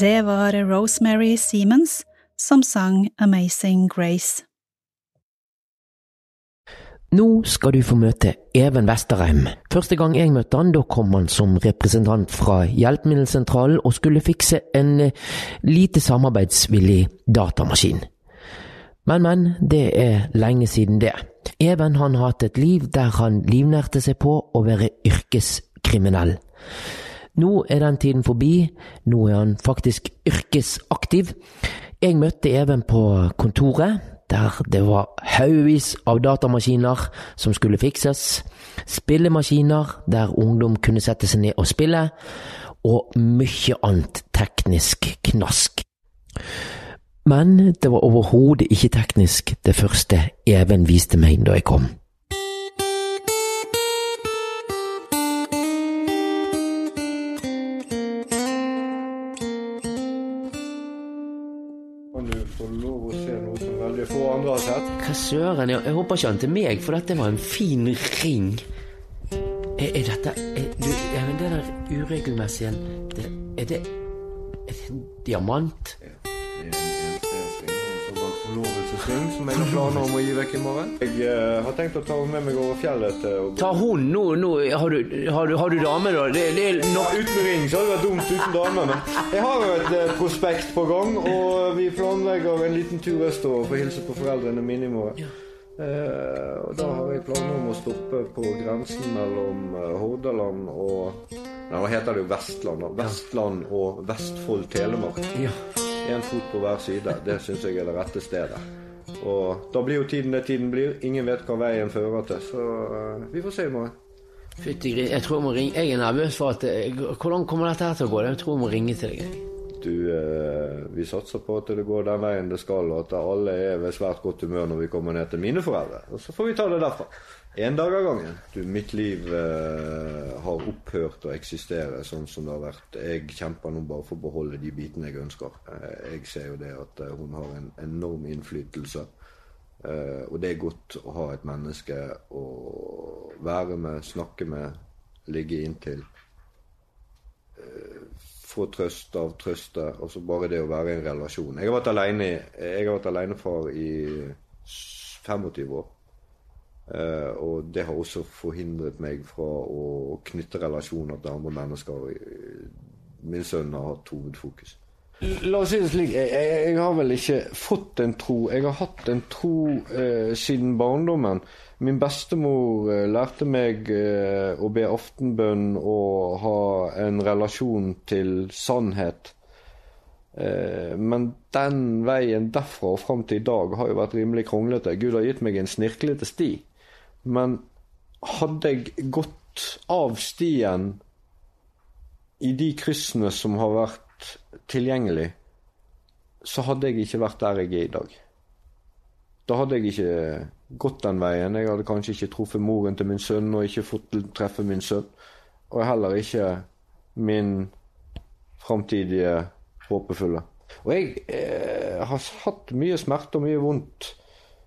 Speaker 1: Det var Rosemary Siemens som sang Amazing Grace.
Speaker 10: Nå skal du få møte Even Vesterheim. Første gang jeg møtte han, da kom han som representant fra Hjelpemiddelsentralen og skulle fikse en eh, lite samarbeidsvillig datamaskin. Men, men, det er lenge siden det. Even han har hatt et liv der han livnærte seg på å være yrkeskriminell. Nå er den tiden forbi, nå er han faktisk yrkesaktiv. Jeg møtte Even på kontoret, der det var haugevis av datamaskiner som skulle fikses, spillemaskiner der ungdom kunne sette seg ned og spille, og mye annet teknisk knask. Men det var overhodet ikke teknisk det første Even viste meg da jeg kom. Søren, jeg, jeg håper ikke han til meg, for dette var en fin ring. Er, er dette er, du, ja, Den der uregelmessige Er det Er det en diamant?
Speaker 11: Forlovelsesring som jeg har planer om å gi vekk i morgen. Jeg uh, har tenkt å ta henne med meg over fjellet å
Speaker 10: Ta hun nå, nå har, du, har, du, har du dame, da? Det, det er
Speaker 11: Ja, uten ring så hadde det vært dumt uten dame, men jeg har jo et uh, prospekt på gang, og vi planlegger en liten tur østover for å hilse på foreldrene mine i morgen. Uh, og da har jeg planer om å stoppe på grensen mellom Hordaland og Nei, Nå heter det jo Vestland. da. Vestland og Vestfold Telemark.
Speaker 10: Ja.
Speaker 11: Fot på hver side. Det syns jeg er det rette stedet. Og da blir jo tiden det tiden blir. Ingen vet hva veien fører til, så uh, vi får se i morgen.
Speaker 10: Fytti gris, jeg tror jeg må ringe Jeg er nervøs for at eh, Hvordan kommer dette her til å gå? Jeg tror jeg må ringe til deg.
Speaker 11: Du, uh, vi satser på at det går den veien det skal, og at alle er ved svært godt humør når vi kommer ned til mine foreldre. Og så får vi ta det derfra. En dag av gangen. Du, mitt liv eh, har opphørt å eksistere sånn som det har vært. Jeg kjemper nå bare for å beholde de bitene jeg ønsker. Eh, jeg ser jo det at eh, hun har en enorm innflytelse. Eh, og det er godt å ha et menneske å være med, snakke med, ligge inntil. Eh, få trøst av trøste. Altså bare det å være i en relasjon. Jeg har vært alene, jeg har vært alenefar i 25 år. Eh, og det har også forhindret meg fra å knytte relasjoner til andre mennesker. Min sønn har hatt hovedfokus. La oss si det slik, jeg, jeg, har vel ikke fått en tro. Jeg har hatt en tro uh, siden barndommen. Min bestemor uh, lærte meg å be aftenbønn og ha en relasjon til sannhet. Men den veien derfra og fram til i dag har jo vært rimelig kronglete. Gud har gitt meg en snirklete sti. Men hadde jeg gått av stien i de kryssene som har vært tilgjengelig, så hadde jeg ikke vært der jeg er i dag. Da hadde jeg ikke gått den veien. Jeg hadde kanskje ikke truffet moren til min sønn og ikke fått treffe min sønn. Og heller ikke min framtidige håpefulle. Og jeg eh, har hatt mye smerte og mye vondt.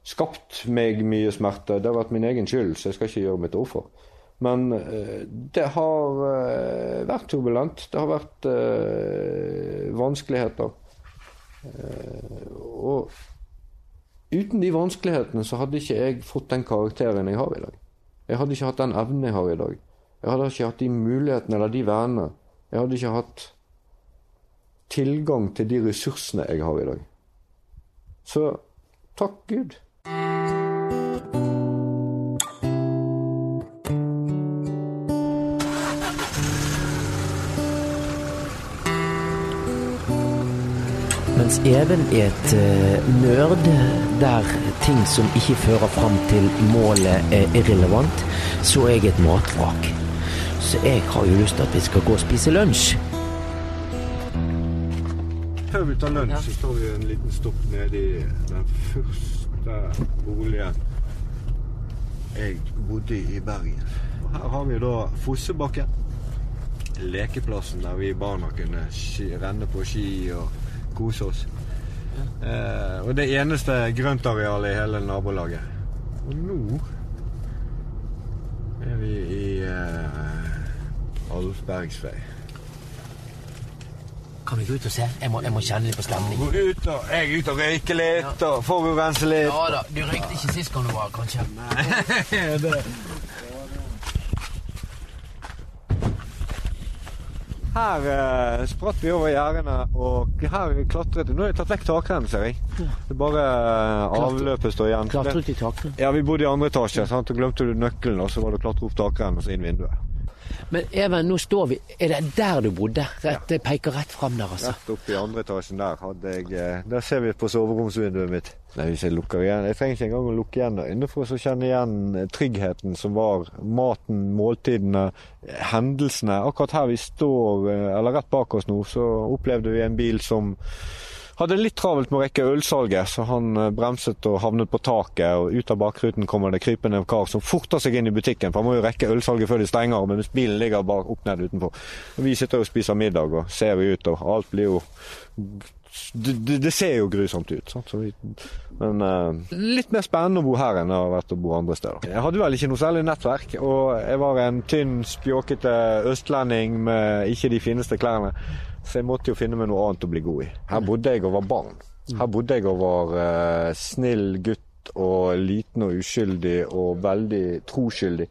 Speaker 11: Skapt meg mye smerte. Det har vært min egen skyld, så jeg skal ikke gjøre mitt offer. Men eh, det har eh, vært turbulent. Det har vært eh, vanskeligheter. Og uten de vanskelighetene så hadde ikke jeg fått den karakteren jeg har i dag. Jeg hadde ikke hatt den evnen jeg har i dag. Jeg hadde ikke hatt de mulighetene eller de vennene. Jeg hadde ikke hatt tilgang til de ressursene jeg har i dag. Så takk Gud.
Speaker 10: Mens Even et eh, nerd der ting som ikke fører fram til målet er irrelevant, så er jeg et matvrak. Så jeg har jo lyst til at vi skal gå og spise lunsj.
Speaker 11: Før vi tar lunsj, så tar vi en liten stopp nede i den første boligen jeg bodde i i Bergen. Og her har vi da Fossebakken. Lekeplassen der vi barna kunne renne på ski og kose oss. Eh, og det eneste grøntarealet i hele nabolaget. Og nå er vi i eh, Alfbergsvei.
Speaker 10: Kan vi gå ut og se? Jeg må, jeg må kjenne litt på stemningen.
Speaker 11: Gå ut og, jeg er ute og røyker litt og forurenser litt.
Speaker 10: Ja da, du røykte ikke sist gang du var, kanskje?
Speaker 11: Nei, det. Her eh, spratt vi over gjerdene, og her klatret Nå har jeg tatt vekk takrennen, ser jeg. Det er bare eh, avløpet står igjen.
Speaker 10: Klatret i takrennen?
Speaker 11: Ja, vi bodde i andre etasje, sant? og glemte du nøkkelen, og så var det å klatre opp takrennen og så inn vinduet.
Speaker 10: Men Even, nå står vi Er det der du bodde? Rett, Det peker rett fram der, altså.
Speaker 11: Rett oppe i andre etasjen der hadde jeg eh, Der ser vi på soveromsvinduet mitt. Nei, hvis jeg lukker igjen Jeg trenger ikke engang å lukke igjen øynene for å kjenne igjen eh, tryggheten som var. Maten, måltidene, eh, hendelsene. Akkurat her vi står, eller rett bak oss nå, så opplevde vi en bil som hadde litt travelt med å rekke ølsalget, så han eh, bremset og havnet på taket. og Ut av bakruten kommer det krypende kar som forter seg inn i butikken, for han må jo rekke ølsalget før de stenger, mens bilen ligger bare opp ned utenfor. Og vi sitter og spiser middag og ser ut, og alt blir jo det, det, ser jo grusomt ut. Vi, men uh, litt mer spennende å bo her enn det har vært å bo andre steder. Jeg hadde vel ikke noe særlig nettverk, og jeg var en tynn, spjåkete østlending med ikke de fineste klærne. Så jeg måtte jo finne meg noe annet å bli god i. Her bodde jeg og var barn. Her bodde jeg og var uh, snill gutt og liten og uskyldig og veldig troskyldig.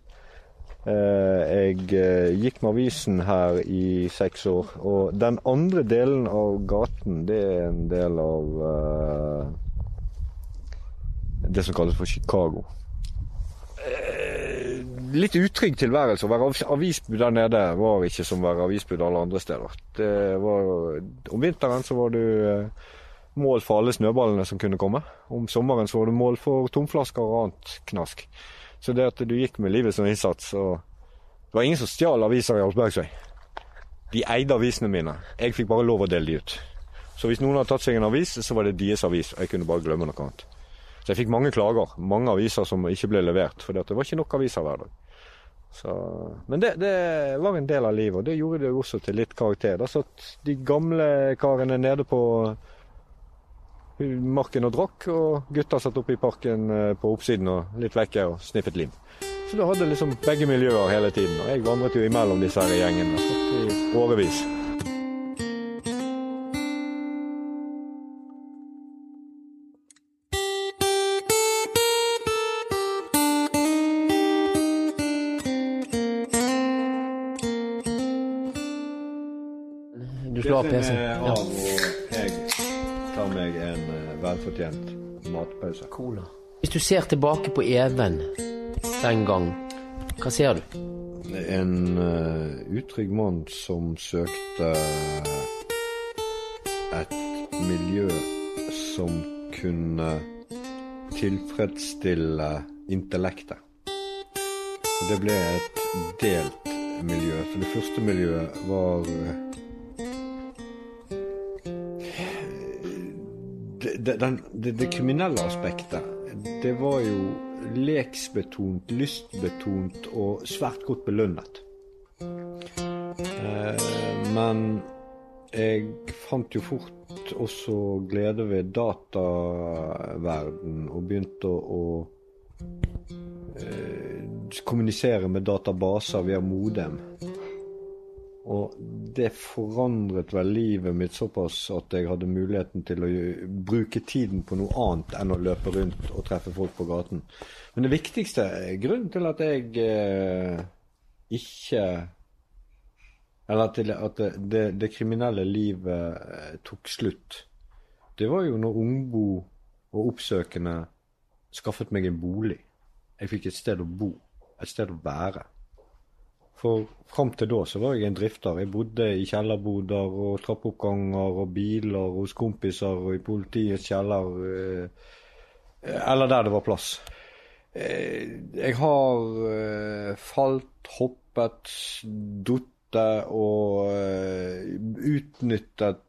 Speaker 11: Uh, jeg uh, gikk med avisen her i seks år, og den andre delen av gaten, det er en del av det som kalles for Chicago litt utrygg tilværelse. Å være avisbud der nede var ikke som å være avisbud alle andre steder. Var, om vinteren så var du eh, mål for alle snøballene som kunne komme. Om sommeren så var du mål for tomflasker og annet knask. Så det at du gikk med livet som innsats og Det var ingen som stjal aviser i Alsbergsøy. De eide avisene mine. Jeg fikk bare lov å dele de ut. Så hvis noen hadde tatt seg en avis, så var det deres avis, og jeg kunne bare glemme noe annet. Så jeg fikk mange klager. Mange aviser som ikke ble levert, for det var ikke nok aviser hver dag. Så, men det, det, var en del av livet, og det gjorde det også til litt karakter. Da satt de gamle karene nede på marken og drakk, og gutta satt oppe i parken eh, på oppsiden og litt vekke og sniffet lim. Så du hadde liksom begge miljøer hele tiden, og jeg vandret jo imellom disse her gjengene i årevis.
Speaker 10: slår av PC-en.
Speaker 11: Velfortjent matpause.
Speaker 10: Cola. Hvis du ser tilbake på Even den gang, hva ser du?
Speaker 11: En uh, utrygg mann som søkte et miljø som kunne tilfredsstille intellektet. Det ble et delt miljø. For det første miljøet var det, den, det, det, kriminelle aspektet, det var jo leksbetont, lystbetont og svært godt belønnet. Eh, men jeg fant jo fort også glede ved dataverden og begynte å, eh, kommunisere med databaser via Modem. Og det forandret vel livet mitt såpass at jeg hadde muligheten til å bruke tiden på noe annet enn å løpe rundt og treffe folk på gaten. Men det viktigste grunnen til at jeg eh, ikke Eller til at det, det, det kriminelle livet eh, tok slutt, det var jo når Ungbo og oppsøkende skaffet meg en bolig. Jeg fikk et sted å bo, et sted å være. For fram til da så var jeg en drifter. Jeg bodde i kjellerboder og trappeoppganger og biler hos kompiser og i politiets kjeller. Eh, eller der det var plass. Eh, jeg har eh, falt, hoppet, datt og utnyttet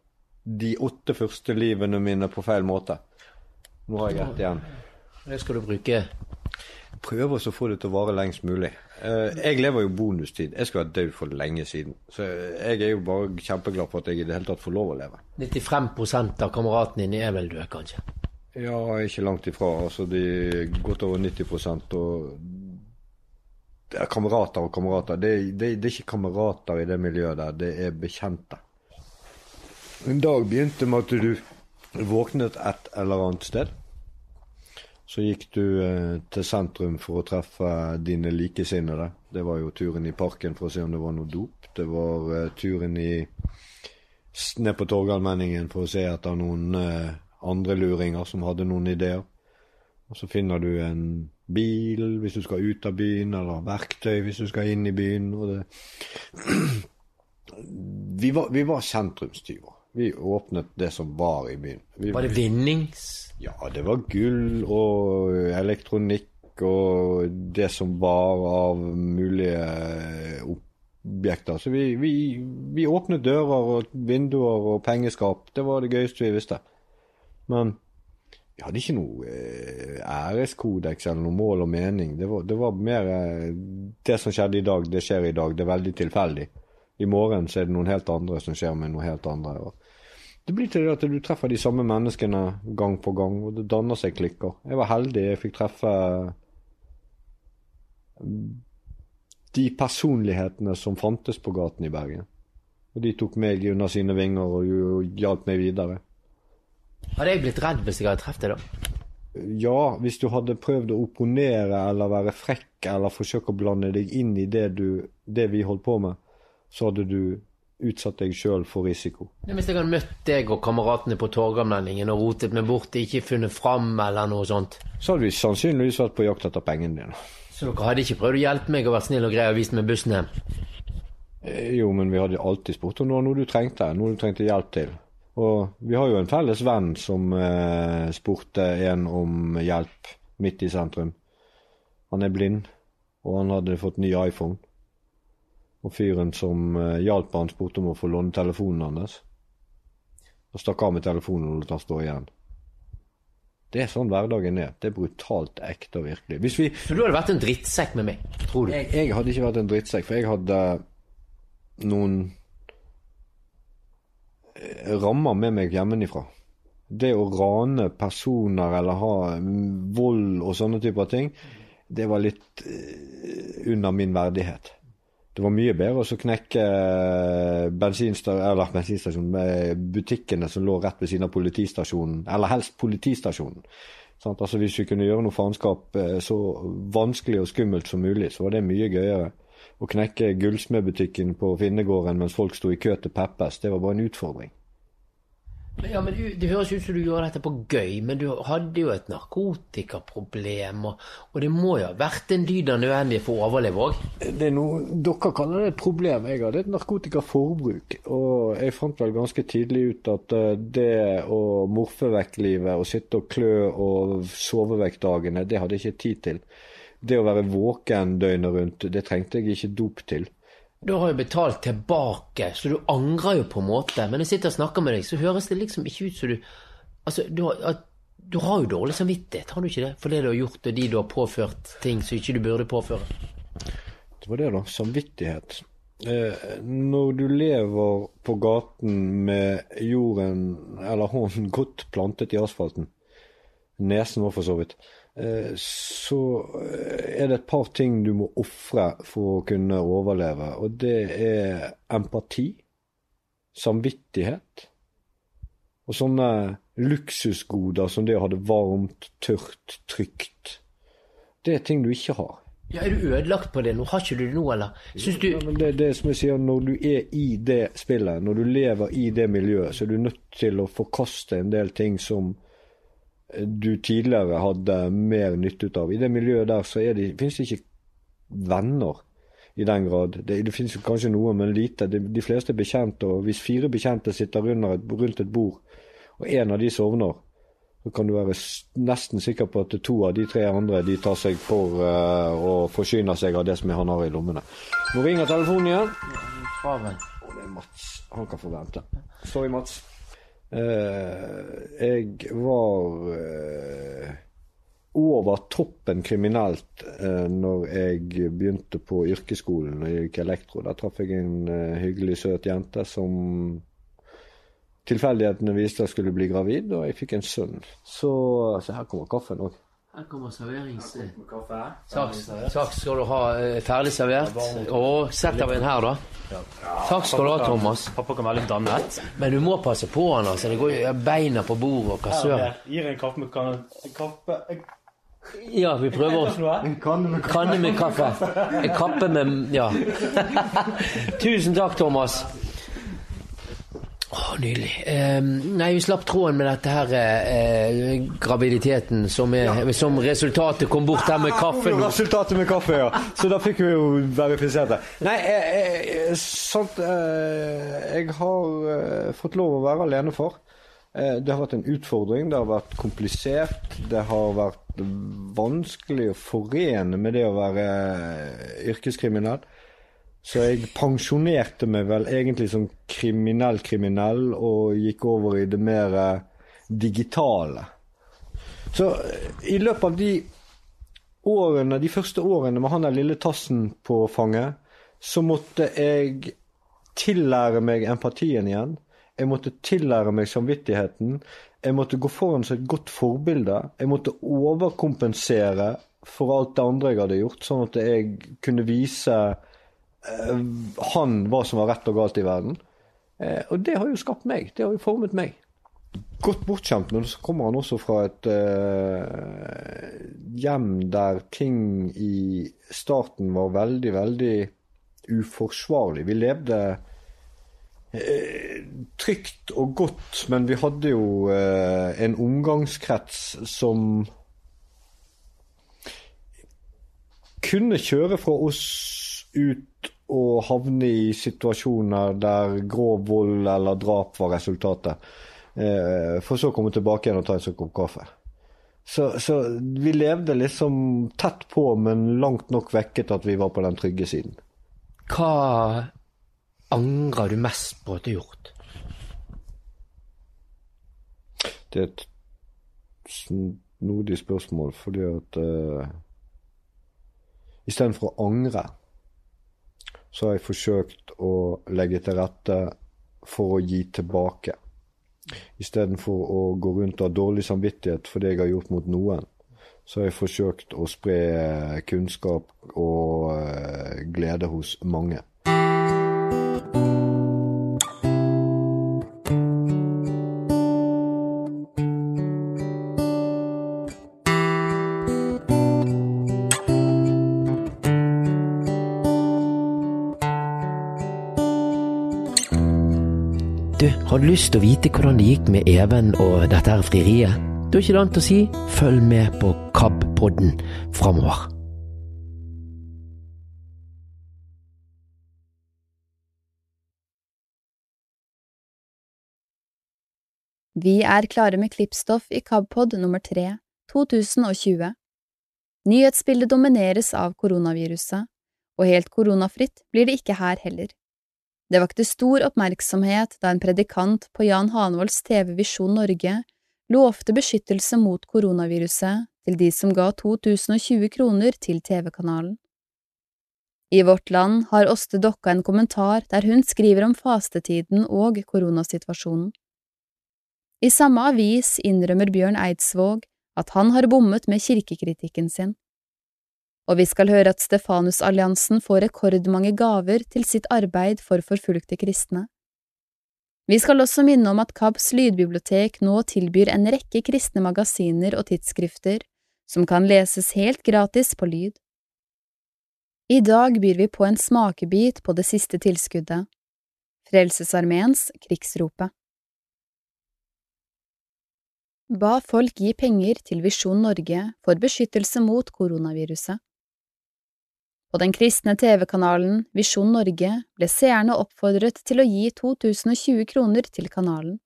Speaker 11: de åtte første livene mine på feil måte. Nå har jeg ett igjen.
Speaker 10: Det skal du bruke
Speaker 11: Prøver også å få det til å vare lengst mulig. Eh, jeg lever jo bonustid. Jeg skulle vært død for lenge siden. Så jeg er jo bare kjempeglad for at jeg i det hele tatt får lov å leve.
Speaker 10: 95 av kameratene dine er vel døde, kanskje?
Speaker 11: Ja, ikke langt ifra. Altså, de godt over 90 og er kamerater og kamerater. Det, det, det er ikke kamerater i det miljøet der, det er bekjente. En dag begynte med at du våknet et eller annet sted. Så gikk du eh, til sentrum for å treffe dine likesinnede. Det var jo turen i parken for å se om det var noe dop. Det var eh, turen i ned på Torgallmenningen for å se etter noen eh, andre luringer som hadde noen ideer. Og så finner du en bil hvis du skal ut av byen, eller verktøy hvis du skal inn i byen. Vi, var, vi var sentrumstyver. Vi åpnet det som var i byen. Vi,
Speaker 10: var det vinnings...
Speaker 11: Ja, det var gull og elektronikk og det som var av mulige objekter. Så vi, vi, vi åpnet dører og vinduer og pengeskap. Det var det gøyeste vi visste. Men vi hadde ikke noe eh, æreskodeks eller noe mål og mening. Det var, det var mer eh, Det som skjedde i dag, det skjer i dag. Det er veldig tilfeldig. I morgen så er det noen helt andre som skjer med noe helt andre. Og det blir til det at du treffer de samme menneskene gang på gang, og det danner seg klikker. Jeg var heldig, jeg fikk treffe de personlighetene som fantes på gaten i Bergen. Og de tok meg under sine vinger og hjalp meg videre.
Speaker 10: Hadde jeg blitt redd hvis jeg hadde truffet deg da?
Speaker 11: Ja, hvis du hadde prøvd å opponere eller være frekk eller forsøke å blande deg inn i det, du, det vi holdt på med, så hadde du utsatt deg sjøl for risiko.
Speaker 10: Hvis jeg hadde møtt deg og kameratene på Torgallmenningen og rotet meg bort, ikke funnet fram eller noe sånt?
Speaker 11: Så hadde vi sannsynligvis vært på jakt etter pengene dine.
Speaker 10: Så dere hadde ikke prøvd å hjelpe meg og vært snill og grei og vist meg bussen hjem?
Speaker 11: Eh, jo, men vi hadde alltid spurt om det var noe du trengte, noe du trengte hjelp til. Og vi har jo en felles venn som eh, spurte en om hjelp midt i sentrum. Han er blind, og han hadde fått ny iPhone. Og fyren som uh, hjalp han, spurte om å få låne telefonen hans. Og stakk av med telefonen og lot han stå igjen. Det er sånn hverdagen er. Det er brutalt ekte og virkelig. Hvis vi,
Speaker 10: så du hadde vært en drittsekk med meg, tror du?
Speaker 11: Jeg, jeg hadde ikke vært en drittsekk, for jeg hadde noen eh, rammer med meg hjemmefra. Det å rane personer eller ha vold og sånne typer ting, det var litt under min verdighet. Det var mye bedre å knekke eh, bensinstasjonen, med butikkene som lå rett ved siden av politistasjonen, eller helst politistasjonen. Sånn, altså Hvis vi kunne gjøre noe faenskap eh, så vanskelig og skummelt som mulig, så var det mye gøyere. Å knekke gullsmedbutikken på Finnegården mens folk sto i kø til Peppes, det var bare en utfordring.
Speaker 10: Ja, men Det høres ut som du gjør dette på gøy, men du hadde jo et narkotikaproblem. Og, og det må jo ha vært en dyd av nødvendig for å overleve òg?
Speaker 11: Er Dere kaller det et problem. Jeg hadde et narkotikaforbruk. Og jeg fant vel ganske tidlig ut at eh, det å morfe vekk livet og sitte og klø og sove vekk dagene, det hadde jeg ikke tid til. Det å være våken døgnet rundt, det trengte jeg ikke dop til.
Speaker 10: Du har jo betalt tilbake, så du angrer jo på en måte. Men jeg sitter og snakker med deg, så høres det liksom ikke ut som du Altså, du har, du har jo dårlig samvittighet, har du ikke det? For det du har gjort, og de du har påført ting som ikke du burde påføre.
Speaker 11: Det var det, da. Samvittighet. Eh, når du lever på gaten med jorden eller hånden godt plantet i asfalten, nesen var for så vidt, så eh, er det et par ting du må ofre for å kunne overleve. Og det er empati, samvittighet og sånne luksusgoder som det å ha det varmt, tørt, trygt. Det er ting du ikke har.
Speaker 10: Ja, Er du ødelagt på det nå? Har ikke du det nå, eller? Syns du
Speaker 11: ja, men det, det som jeg sier, Når du er i det spillet, når du lever i det miljøet, så er du nødt til å forkaste en del ting som du tidligere hadde mer nytte ut av. I det miljøet der så det, finnes det ikke venner i den grad. Det, det finnes kanskje noe, men lite. De, de fleste er bekjente, og hvis fire bekjente sitter et, rundt et bord, og en av de sovner, så kan du være nesten sikker på at to av de tre andre de tar seg for uh, og forsyner seg av det som han har i lommene. Nå ringer telefonen igjen.
Speaker 10: Ja,
Speaker 11: det er Mats. Han kan få vente. Sorry, Mats. Eh, jeg var eh, over toppen kriminelt eh, når jeg begynte på yrkesskolen og gikk elektro. Der traff jeg en eh, hyggelig, søt jente som tilfeldighetene viste jeg skulle bli gravid, og jeg fikk en sønn. Så, så her kommer kaffen òg.
Speaker 10: Her kommer serverings... Takk, skal du ha. eh, Ferdig servert. Og sett deg inn her, da. Takk skal du ha, Thomas.
Speaker 12: Pappa kan være litt dannet.
Speaker 10: Men du må passe på han, altså. Det går jo beina på bordet og hva søren.
Speaker 12: Gir en kaffe med kan... Kaffe.
Speaker 10: Ja, vi prøver
Speaker 11: En kanne med
Speaker 10: Kanne med kaffe. En kappe med Ja. Tusen takk, Thomas. Nydelig. Eh, nei, vi slapp tråden med dette her eh, graviditeten som, er, som resultatet kom bort her med kaffen.
Speaker 11: Resultatet med kaffe, ja. Så da fikk vi jo verifisert det. Nei, eh, eh, sant eh, Jeg har eh, fått lov å være alenefar. Eh, det har vært en utfordring, det har vært komplisert. Det har vært vanskelig å forene med det å være yrkeskriminell. Så jeg pensjonerte meg vel egentlig som kriminell-kriminell og gikk over i det mer eh, digitale. Så eh, i løpet av de årene, de første årene med han der lille tassen på fanget, så måtte jeg tillære meg empatien igjen. Jeg måtte tillære meg samvittigheten. Jeg måtte gå foran som et godt forbilde. Jeg måtte overkompensere for alt det andre jeg hadde gjort, sånn at jeg kunne vise han hva som var rett og galt i verden. Eh, og det har jo skapt meg. Det har jo formet meg. Godt bortskjemt, men så kommer han også fra et uh, hjem der ting i starten var veldig, veldig uforsvarlig. Vi levde eh, trygt og godt, men vi hadde jo eh, en omgangskrets som kunne kjøre fra oss ut og havne i situasjoner der grov vold eller drap var resultatet. Eh, for så å komme tilbake igjen og ta en sånn kopp kaffe. Så, så vi levde liksom tett på, men langt nok vekket at vi var på den trygge siden.
Speaker 10: Hva angrer du mest på at du har gjort?
Speaker 11: Det er et snodig spørsmål, fordi at uh, istedenfor å angre, så har jeg forsøkt å legge til rette for å gi tilbake. Istedenfor å gå rundt og ha dårlig samvittighet for det jeg har gjort mot noen, så har jeg forsøkt å spre kunnskap og uh, glede hos mange.
Speaker 10: Du lyst til å vite hvordan det gikk med Even og dette her frieriet? Da er ikke det annet å si følg med på KAB-podden framover.
Speaker 13: Vi er klare med klippstoff i KABpod nummer 3, 2020. Nyhetsbildet domineres av koronaviruset, og helt koronafritt blir det ikke her heller. Det vakte stor oppmerksomhet da en predikant på Jan Hanvolds TV Visjon Norge lovte beskyttelse mot koronaviruset til de som ga 2020 kroner til TV-kanalen. I Vårt Land har Åste Dokka en kommentar der hun skriver om fastetiden og koronasituasjonen. I samme avis innrømmer Bjørn Eidsvåg at han har bommet med kirkekritikken sin. Og vi skal høre at Stefanusalliansen får rekordmange gaver til sitt arbeid for forfulgte kristne. Vi skal også minne om at KABs lydbibliotek nå tilbyr en rekke kristne magasiner og tidsskrifter som kan leses helt gratis på lyd. I dag byr vi på en smakebit på det siste tilskuddet, Frelsesarmeens Krigsropet. Ba folk gi penger til Visjon Norge for beskyttelse mot koronaviruset. På den kristne TV-kanalen Visjon Norge ble seerne oppfordret til å gi 2020 kroner til kanalen.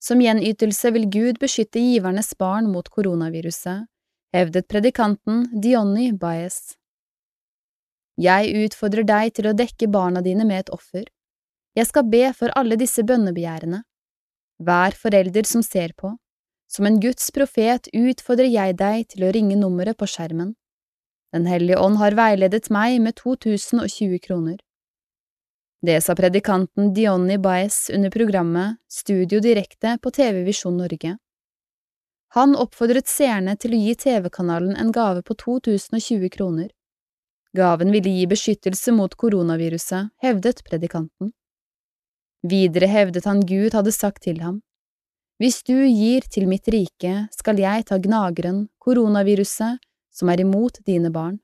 Speaker 13: Som gjenytelse vil Gud beskytte givernes barn mot koronaviruset, hevdet predikanten Dionni Baez. Jeg utfordrer deg til å dekke barna dine med et offer. Jeg skal be for alle disse bønnebegjærene. Hver forelder som ser på, Som en Guds profet utfordrer jeg deg til å ringe nummeret på skjermen. Den hellige ånd har veiledet meg med 2020 kroner. Det sa predikanten Dionni Baez under programmet Studio Direkte på TV Visjon Norge. Han oppfordret seerne til å gi TV-kanalen en gave på 2020 kroner. Gaven ville gi beskyttelse mot koronaviruset, hevdet predikanten. Videre hevdet han Gud hadde sagt til ham, Hvis du gir til mitt rike, skal jeg ta gnageren, koronaviruset, som er imot dine barn.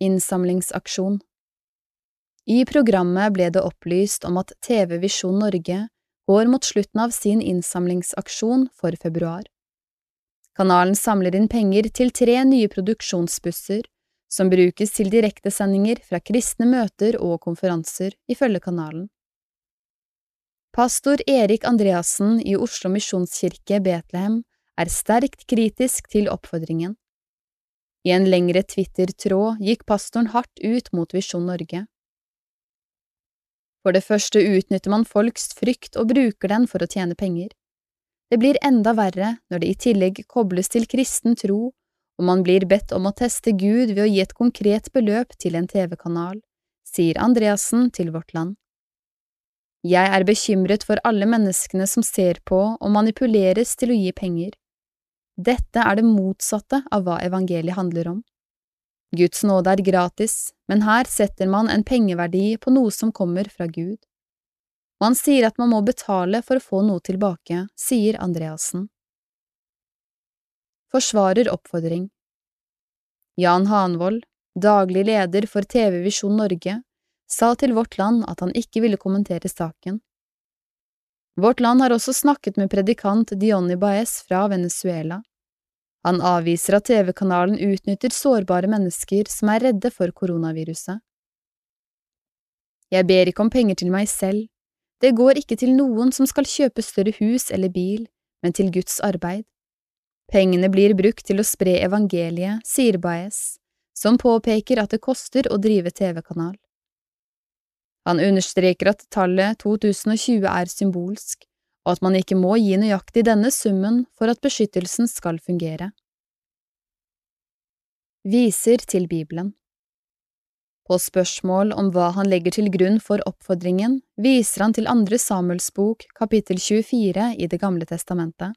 Speaker 13: Innsamlingsaksjon I programmet ble det opplyst om at TV Visjon Norge går mot slutten av sin innsamlingsaksjon for februar. Kanalen samler inn penger til tre nye produksjonsbusser som brukes til direktesendinger fra kristne møter og konferanser, ifølge kanalen. Pastor Erik Andreassen i Oslo misjonskirke Betlehem er sterkt kritisk til oppfordringen. I en lengre Twitter-tråd gikk pastoren hardt ut mot Visjon Norge. For det første utnytter man folks frykt og bruker den for å tjene penger. Det blir enda verre når det i tillegg kobles til kristen tro, og man blir bedt om å teste Gud ved å gi et konkret beløp til en TV-kanal, sier Andreassen til Vårt Land. Jeg er bekymret for alle menneskene som ser på og manipuleres til å gi penger. Dette er det motsatte av hva evangeliet handler om. Guds nåde er gratis, men her setter man en pengeverdi på noe som kommer fra Gud. Man sier at man må betale for å få noe tilbake, sier Andreassen. Forsvarer oppfordring Jan Hanvold, daglig leder for TV Visjon Norge, sa til Vårt Land at han ikke ville kommentere saken. Vårt Land har også snakket med predikant Dionni Baez fra Venezuela. Han avviser at TV-kanalen utnytter sårbare mennesker som er redde for koronaviruset. Jeg ber ikke om penger til meg selv, det går ikke til noen som skal kjøpe større hus eller bil, men til Guds arbeid. Pengene blir brukt til å spre evangeliet, sier Baez, som påpeker at det koster å drive TV-kanal. Han understreker at tallet 2020 er symbolsk, og at man ikke må gi nøyaktig denne summen for at beskyttelsen skal fungere. Viser til Bibelen På spørsmål om hva han legger til grunn for oppfordringen, viser han til andre Samuels bok, kapittel 24 i Det gamle testamentet.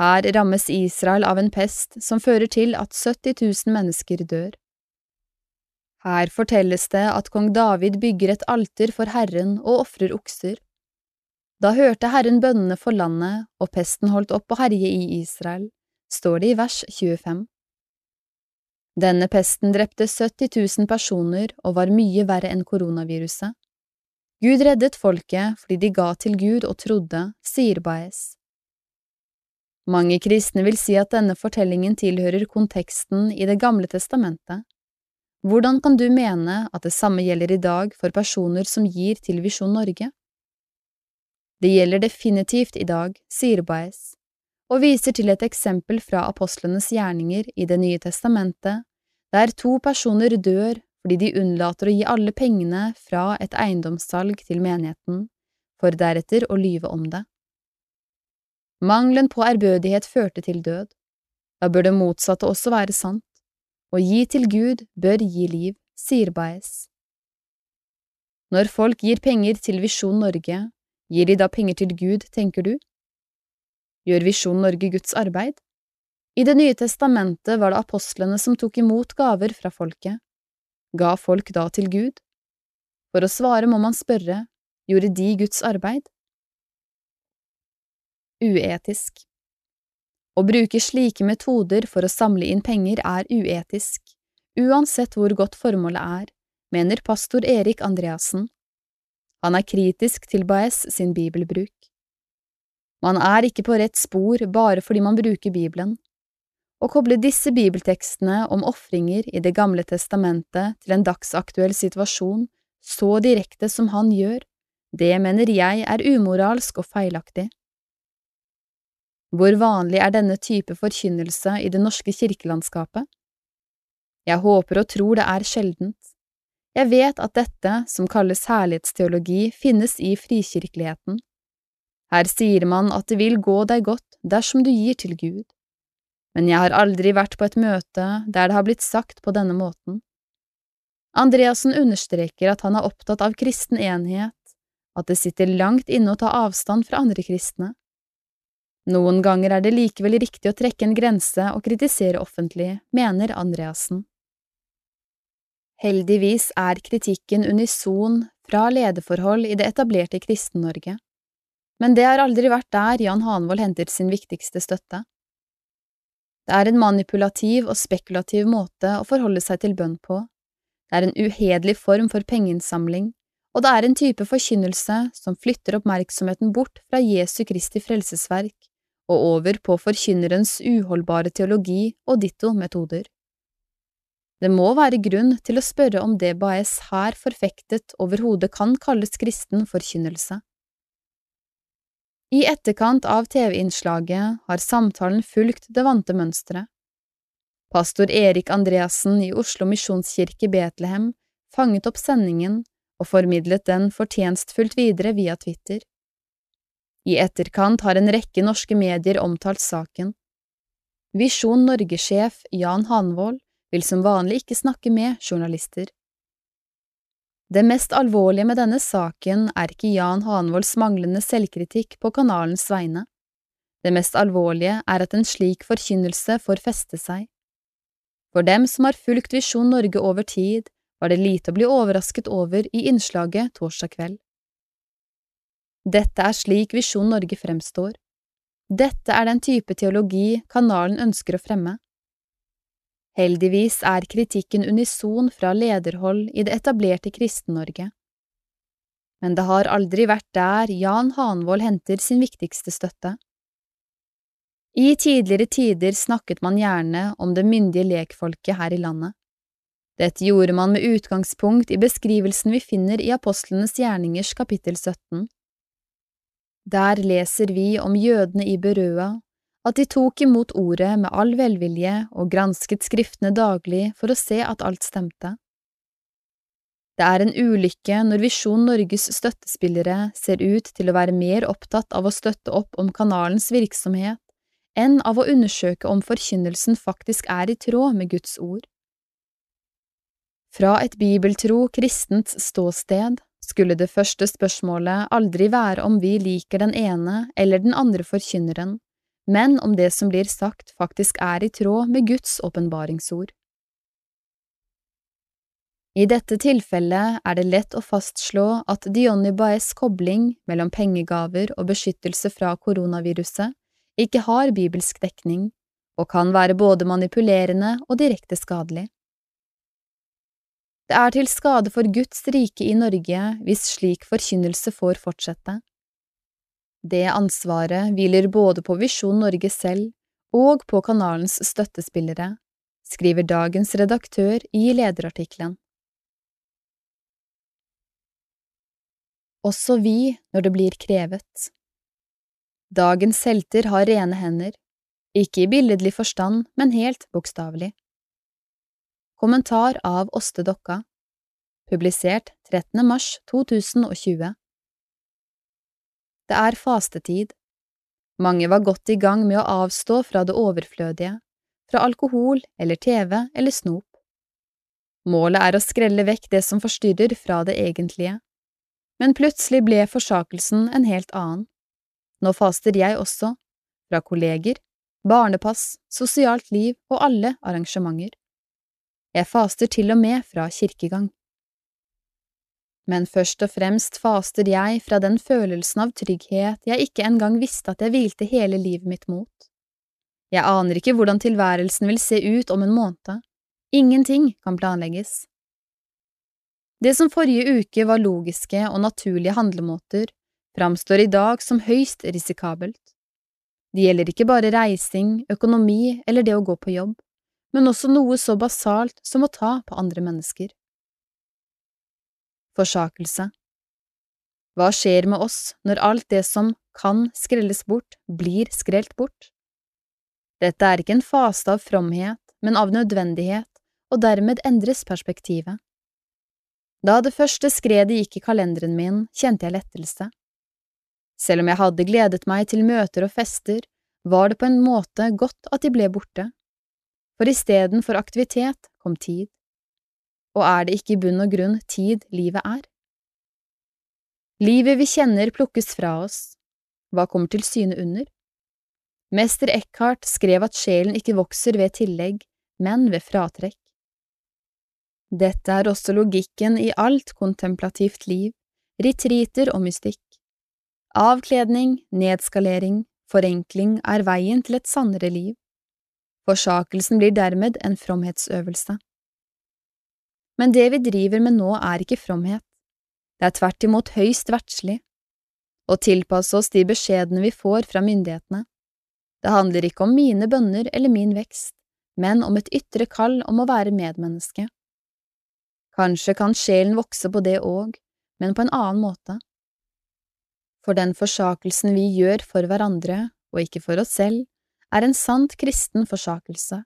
Speaker 13: Her rammes Israel av en pest som fører til at 70 000 mennesker dør. Her fortelles det at kong David bygger et alter for Herren og ofrer okser. Da hørte Herren bønnene for landet, og pesten holdt opp å herje i Israel, står det i vers 25. Denne pesten drepte 70 000 personer og var mye verre enn koronaviruset. Gud reddet folket fordi de ga til Gud og trodde, sier Baez. Mange kristne vil si at denne fortellingen tilhører konteksten i Det gamle testamentet. Hvordan kan du mene at det samme gjelder i dag for personer som gir til Visjon Norge? Det gjelder definitivt i dag, sier Baez, og viser til et eksempel fra apostlenes gjerninger i Det nye testamentet, der to personer dør fordi de unnlater å gi alle pengene fra et eiendomssalg til menigheten, for deretter å lyve om det. Mangelen på ærbødighet førte til død. Da bør det motsatte også være sant. Å gi til Gud bør gi liv, sier Baez. Når folk gir penger til Visjon Norge, Gir de da penger til Gud, tenker du? Gjør Visjon Norge Guds arbeid? I Det nye testamentet var det apostlene som tok imot gaver fra folket. Ga folk da til Gud? For å svare må man spørre, gjorde de Guds arbeid? Uetisk Å bruke slike metoder for å samle inn penger er uetisk, uansett hvor godt formålet er, mener pastor Erik Andreassen. Han er kritisk til Baez sin bibelbruk. Man er ikke på rett spor bare fordi man bruker Bibelen. Å koble disse bibeltekstene om ofringer i Det gamle testamentet til en dagsaktuell situasjon så direkte som han gjør, det mener jeg er umoralsk og feilaktig. Hvor vanlig er denne type forkynnelse i det norske kirkelandskapet? Jeg håper og tror det er sjeldent. Jeg vet at dette, som kalles herlighetsteologi, finnes i frikirkeligheten. Her sier man at det vil gå deg godt dersom du gir til Gud. Men jeg har aldri vært på et møte der det har blitt sagt på denne måten. Andreassen understreker at han er opptatt av kristen enhet, at det sitter langt inne å ta avstand fra andre kristne. Noen ganger er det likevel riktig å trekke en grense og kritisere offentlig, mener Andreassen. Heldigvis er kritikken unison fra lederforhold i det etablerte Kristen-Norge, men det har aldri vært der Jan Hanvold henter sin viktigste støtte. Det er en manipulativ og spekulativ måte å forholde seg til bønn på, det er en uhederlig form for pengeinnsamling, og det er en type forkynnelse som flytter oppmerksomheten bort fra Jesu Kristi frelsesverk og over på forkynnerens uholdbare teologi og ditto-metoder. Det må være grunn til å spørre om det Baez her forfektet overhodet kan kalles kristen forkynnelse. I etterkant av TV-innslaget har samtalen fulgt det vante mønsteret. Pastor Erik Andreassen i Oslo misjonskirke Betlehem fanget opp sendingen og formidlet den fortjenstfullt videre via Twitter. I etterkant har en rekke norske medier omtalt saken. Visjon Norge-sjef Jan Hanvold vil som vanlig ikke snakke med journalister. Det mest alvorlige med denne saken er ikke Jan Hanvolds manglende selvkritikk på kanalens vegne. Det mest alvorlige er at en slik forkynnelse får feste seg. For dem som har fulgt Visjon Norge over tid, var det lite å bli overrasket over i innslaget torsdag kveld. Dette er slik Visjon Norge fremstår. Dette er den type teologi kanalen ønsker å fremme. Heldigvis er kritikken unison fra lederhold i det etablerte Kristen-Norge. Men det har aldri vært der Jan Hanvold henter sin viktigste støtte. I tidligere tider snakket man gjerne om det myndige lekfolket her i landet. Dette gjorde man med utgangspunkt i beskrivelsen vi finner i Apostlenes gjerningers kapittel 17. Der leser vi om jødene i Berøa, at de tok imot ordet med all velvilje og gransket skriftene daglig for å se at alt stemte. Det er en ulykke når Visjon Norges støttespillere ser ut til å være mer opptatt av å støtte opp om kanalens virksomhet enn av å undersøke om forkynnelsen faktisk er i tråd med Guds ord. Fra et bibeltro kristent ståsted skulle det første spørsmålet aldri være om vi liker den ene eller den andre forkynneren, men om det som blir sagt faktisk er i tråd med Guds åpenbaringsord. I dette tilfellet er det lett å fastslå at Diony Baez' kobling mellom pengegaver og beskyttelse fra koronaviruset ikke har bibelsk dekning, og kan være både manipulerende og direkte skadelig. Det er til skade for Guds rike i Norge hvis slik forkynnelse får fortsette. Det ansvaret hviler både på Visjon Norge selv og på kanalens støttespillere, skriver dagens redaktør i lederartikkelen. Også vi når det blir krevet. Dagens helter har rene hender, ikke i billedlig forstand, men helt bokstavelig. Kommentar av Åste Dokka Publisert 13. mars 2020 Det er fastetid. Mange var godt i gang med å avstå fra det overflødige, fra alkohol eller TV eller snop. Målet er å skrelle vekk det som forstyrrer fra det egentlige, men plutselig ble forsakelsen en helt annen. Nå faster jeg også, fra kolleger, barnepass, sosialt liv og alle arrangementer. Jeg faster til og med fra kirkegang. Men først og fremst faster jeg fra den følelsen av trygghet jeg ikke engang visste at jeg hvilte hele livet mitt mot. Jeg aner ikke hvordan tilværelsen vil se ut om en måned. Ingenting kan planlegges. Det som forrige uke var logiske og naturlige handlemåter, framstår i dag som høyst risikabelt. Det gjelder ikke bare reising, økonomi eller det å gå på jobb, men også noe så basalt som å ta på andre mennesker. Forsakelse Hva skjer med oss når alt det som kan skrelles bort, blir skrelt bort? Dette er ikke en fase av fromhet, men av nødvendighet, og dermed endres perspektivet. Da det første skredet gikk i kalenderen min, kjente jeg lettelse. Selv om jeg hadde gledet meg til møter og fester, var det på en måte godt at de ble borte, for istedenfor aktivitet kom tid. Og er det ikke i bunn og grunn tid livet er? Livet vi kjenner plukkes fra oss. Hva kommer til syne under? Mester Eckhart skrev at sjelen ikke vokser ved tillegg, men ved fratrekk. Dette er også logikken i alt kontemplativt liv, retriter og mystikk. Avkledning, nedskalering, forenkling er veien til et sannere liv. Forsakelsen blir dermed en fromhetsøvelse. Men det vi driver med nå er ikke fromhet, det er tvert imot høyst verdslig. Å tilpasse oss de beskjedene vi får fra myndighetene. Det handler ikke om mine bønner eller min vekst, men om et ytre kall om å være medmenneske. Kanskje kan sjelen vokse på det òg, men på en annen måte. For den forsakelsen vi gjør for hverandre, og ikke for oss selv, er en sant kristen forsakelse.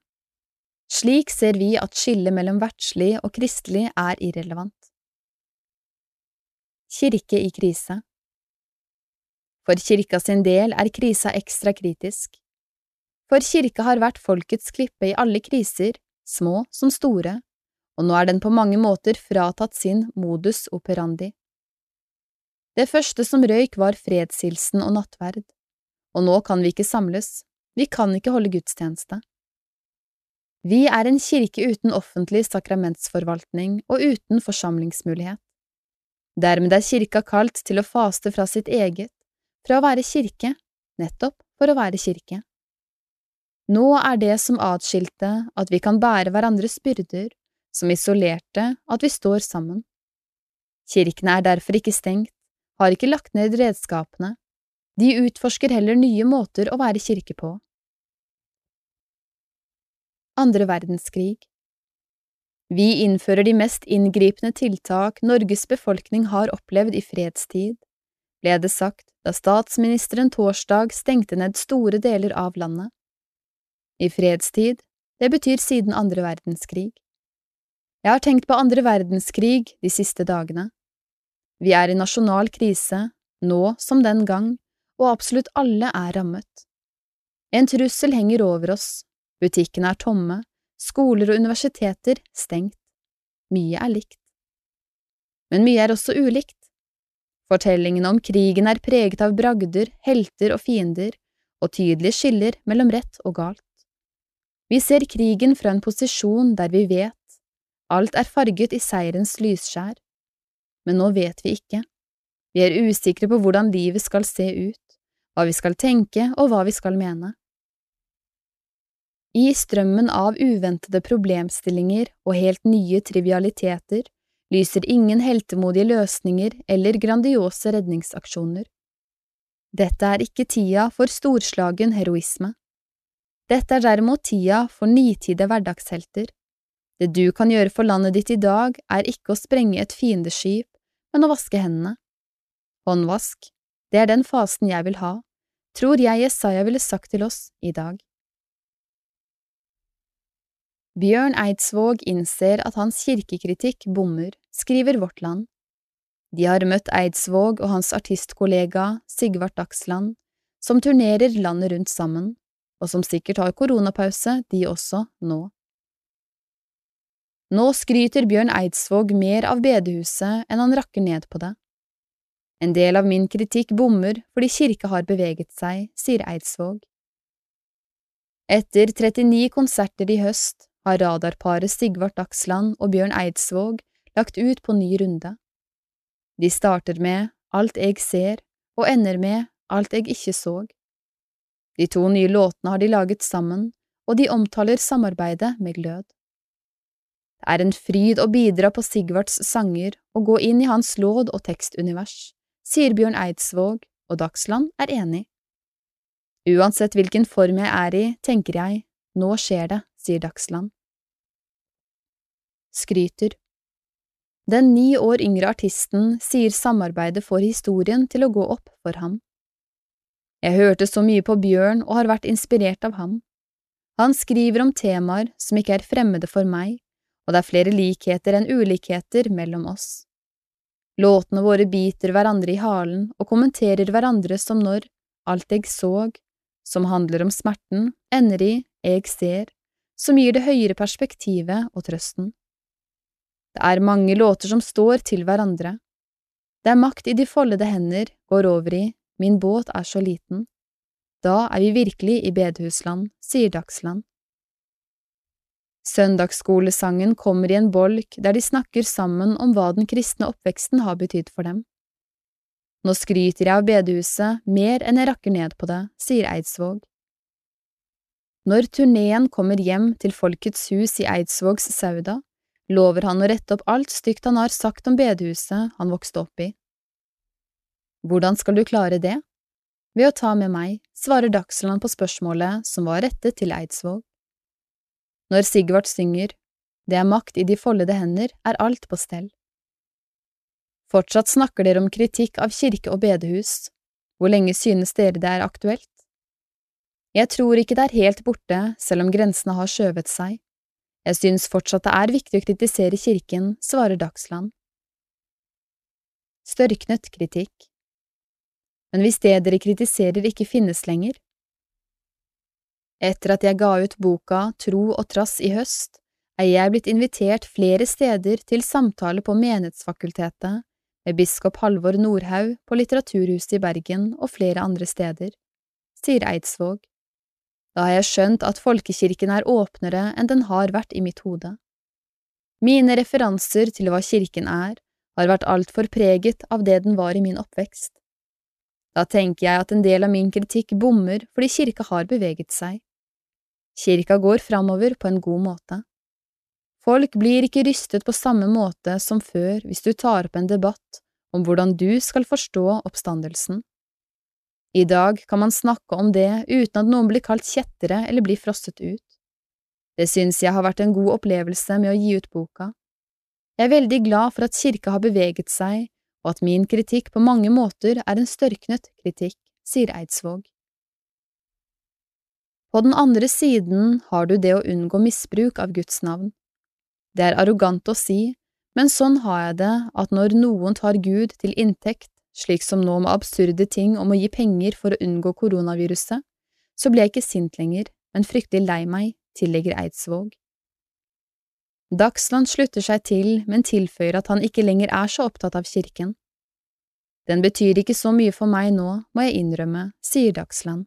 Speaker 13: Slik ser vi at skillet mellom verdslig og kristelig er irrelevant. Kirke i krise For kirka sin del er krisa ekstra kritisk. For kirka har vært folkets klippe i alle kriser, små som store, og nå er den på mange måter fratatt sin modus operandi. Det første som røyk var fredshilsen og nattverd, og nå kan vi ikke samles, vi kan ikke holde gudstjeneste. Vi er en kirke uten offentlig sakramentsforvaltning og uten forsamlingsmulighet. Dermed er kirka kalt til å faste fra sitt eget, fra å være kirke, nettopp for å være kirke. Nå er det som atskilte at vi kan bære hverandres byrder, som isolerte at vi står sammen. Kirkene er derfor ikke stengt, har ikke lagt ned redskapene, de utforsker heller nye måter å være kirke på. Andre verdenskrig Vi innfører de mest inngripende tiltak Norges befolkning har opplevd i fredstid, ble det sagt da statsministeren torsdag stengte ned store deler av landet. I fredstid, det betyr siden andre verdenskrig. Jeg har tenkt på andre verdenskrig de siste dagene. Vi er i nasjonal krise, nå som den gang, og absolutt alle er rammet. En trussel henger over oss, butikkene er tomme, skoler og universiteter stengt. Mye er likt. Men mye er også ulikt. Fortellingene om krigen er preget av bragder, helter og fiender, og tydelige skiller mellom rett og galt. Vi ser krigen fra en posisjon der vi vet, alt er farget i seierens lysskjær. Men nå vet vi ikke. Vi er usikre på hvordan livet skal se ut hva vi skal tenke og hva vi skal mene. I strømmen av uventede problemstillinger og helt nye trivialiteter lyser ingen heltemodige løsninger eller grandiose redningsaksjoner. Dette er ikke tida for storslagen heroisme. Dette er derimot tida for nitide hverdagshelter. Det du kan gjøre for landet ditt i dag, er ikke å sprenge et fiendeskip, men å vaske hendene. Håndvask, det er den fasen jeg vil ha, tror jeg Jesaja ville sagt til oss i dag. Bjørn Eidsvåg innser at hans kirkekritikk bommer, skriver Vårt Land. De har møtt Eidsvåg og hans artistkollega Sigvart Dagsland, som turnerer landet rundt sammen, og som sikkert har koronapause, de også, nå. Nå skryter Bjørn Eidsvåg mer av bedehuset enn han rakker ned på det. En del av min kritikk bommer fordi kirka har beveget seg, sier Eidsvåg. Etter 39 konserter i høst har radarparet Sigvart Dagsland og Bjørn Eidsvåg lagt ut på ny runde. De starter med Alt eg ser og ender med Alt eg ikke såg. De to nye låtene har de laget sammen, og de omtaler samarbeidet med glød. Det er en fryd å bidra på Sigvarts sanger og gå inn i hans låd og tekstunivers sier Bjørn Eidsvåg, og Dagsland er enig. Uansett hvilken form jeg er i, tenker jeg, nå skjer det, sier Dagsland. Skryter Den ni år yngre artisten sier samarbeidet får historien til å gå opp for ham. Jeg hørte så mye på Bjørn og har vært inspirert av ham. Han skriver om temaer som ikke er fremmede for meg, og det er flere likheter enn ulikheter mellom oss. Låtene våre biter hverandre i halen og kommenterer hverandre som når Alt eg såg, som handler om smerten, ender i Eg ser, som gir det høyere perspektivet og trøsten. Det er mange låter som står til hverandre. Det er makt i de foldede hender går over i Min båt er så liten. Da er vi virkelig i bedehusland, sier Dagsland. Søndagsskolesangen kommer i en bolk der de snakker sammen om hva den kristne oppveksten har betydd for dem. Nå skryter jeg av bedehuset mer enn jeg rakker ned på det, sier Eidsvåg. Når turneen kommer hjem til Folkets hus i Eidsvågs Sauda, lover han å rette opp alt stygt han har sagt om bedehuset han vokste opp i. Hvordan skal du klare det? Ved å ta med meg, svarer Dagsland på spørsmålet som var rettet til Eidsvåg. Når Sigvart synger Det er makt i de foldede hender, er alt på stell. Fortsatt snakker dere om kritikk av kirke og bedehus. Hvor lenge synes dere det er aktuelt? Jeg tror ikke det er helt borte, selv om grensene har skjøvet seg. Jeg synes fortsatt det er viktig å kritisere kirken, svarer Dagsland. Størknet kritikk. Men hvis det dere kritiserer ikke finnes lenger, etter at jeg ga ut boka Tro og trass i høst, er jeg blitt invitert flere steder til samtale på Menighetsfakultetet, med biskop Halvor Nordhaug på Litteraturhuset i Bergen og flere andre steder, sier Eidsvåg. Da har jeg skjønt at folkekirken er åpnere enn den har vært i mitt hode. Mine referanser til hva kirken er, har vært altfor preget av det den var i min oppvekst. Da tenker jeg at en del av min kritikk bommer fordi kirka har beveget seg. Kirka går framover på en god måte. Folk blir ikke rystet på samme måte som før hvis du tar opp en debatt om hvordan du skal forstå oppstandelsen. I dag kan man snakke om det uten at noen blir kalt kjettere eller blir frosset ut. Det synes jeg har vært en god opplevelse med å gi ut boka. Jeg er veldig glad for at kirka har beveget seg, og at min kritikk på mange måter er en størknet kritikk, sier Eidsvåg. På den andre siden har du det å unngå misbruk av Guds navn. Det er arrogant å si, men sånn har jeg det at når noen tar Gud til inntekt, slik som nå med absurde ting om å gi penger for å unngå koronaviruset, så blir jeg ikke sint lenger, men fryktelig lei meg, tillegger Eidsvåg. Dagsland slutter seg til, men tilføyer at han ikke lenger er så opptatt av kirken. Den betyr ikke så mye for meg nå, må jeg innrømme, sier Dagsland.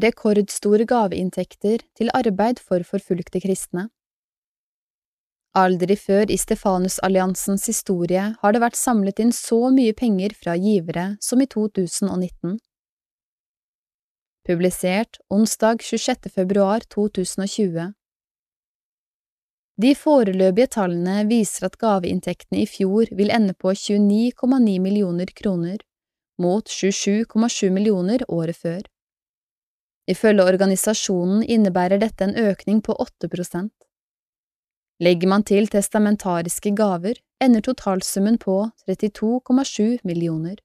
Speaker 13: rekordstore gaveinntekter til arbeid for forfulgte kristne. Aldri før i Stefanusalliansens historie har det vært samlet inn så mye penger fra givere som i 2019. Publisert onsdag 26. februar 2020 De foreløpige tallene viser at gaveinntektene i fjor vil ende på 29,9 millioner kroner, mot 27,7 millioner året før. Ifølge organisasjonen innebærer dette en økning på 8 Legger man til testamentariske gaver, ender totalsummen på 32,7 millioner.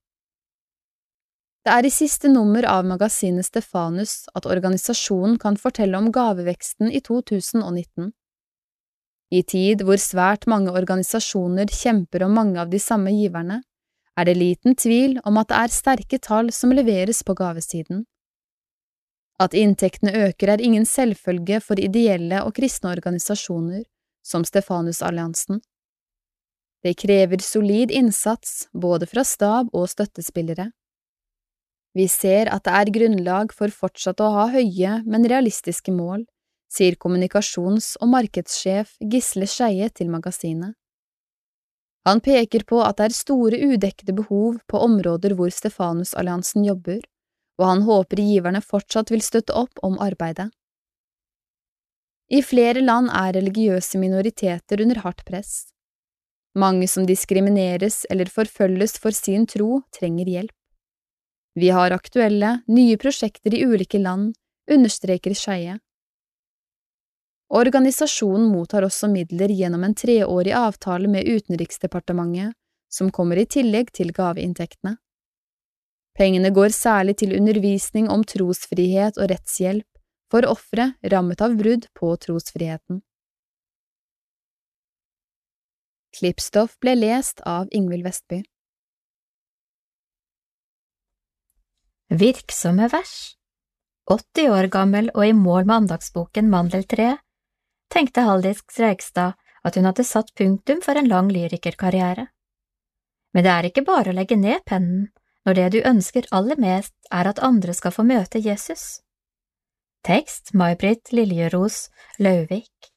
Speaker 13: Det er i siste nummer av magasinet Stefanus at organisasjonen kan fortelle om gaveveksten i 2019. I tid hvor svært mange organisasjoner kjemper om mange av de samme giverne, er det liten tvil om at det er sterke tall som leveres på gavesiden. At inntektene øker er ingen selvfølge for ideelle og kristne organisasjoner, som Stefanusalliansen. Det krever solid innsats både fra stab og støttespillere. Vi ser at det er grunnlag for fortsatt å ha høye, men realistiske mål, sier kommunikasjons- og markedssjef Gisle Skeie til magasinet. Han peker på at det er store udekkede behov på områder hvor Stefanusalliansen jobber, og han håper giverne fortsatt vil støtte opp om arbeidet. I flere land er religiøse minoriteter under hardt press. Mange som diskrimineres eller forfølges for sin tro, trenger hjelp. Vi har aktuelle, nye prosjekter i ulike land, understreker Skeie. Organisasjonen mottar også midler gjennom en treårig avtale med Utenriksdepartementet, som kommer i tillegg til gaveinntektene. Pengene går særlig til undervisning om trosfrihet og rettshjelp for ofre rammet av brudd på trosfriheten. Klippstoff ble lest av Ingvild Vestby.
Speaker 7: Virksomme vers 80 år gammel og i mål med andagsboken Mandeltreet, tenkte Haldis Streikstad at hun hadde satt punktum for en lang lyrikerkarriere. Men det er ikke bare å legge ned pennen når det du ønsker aller mest er at andre skal få møte Jesus. Tekst May-Britt Liljeros Lauvik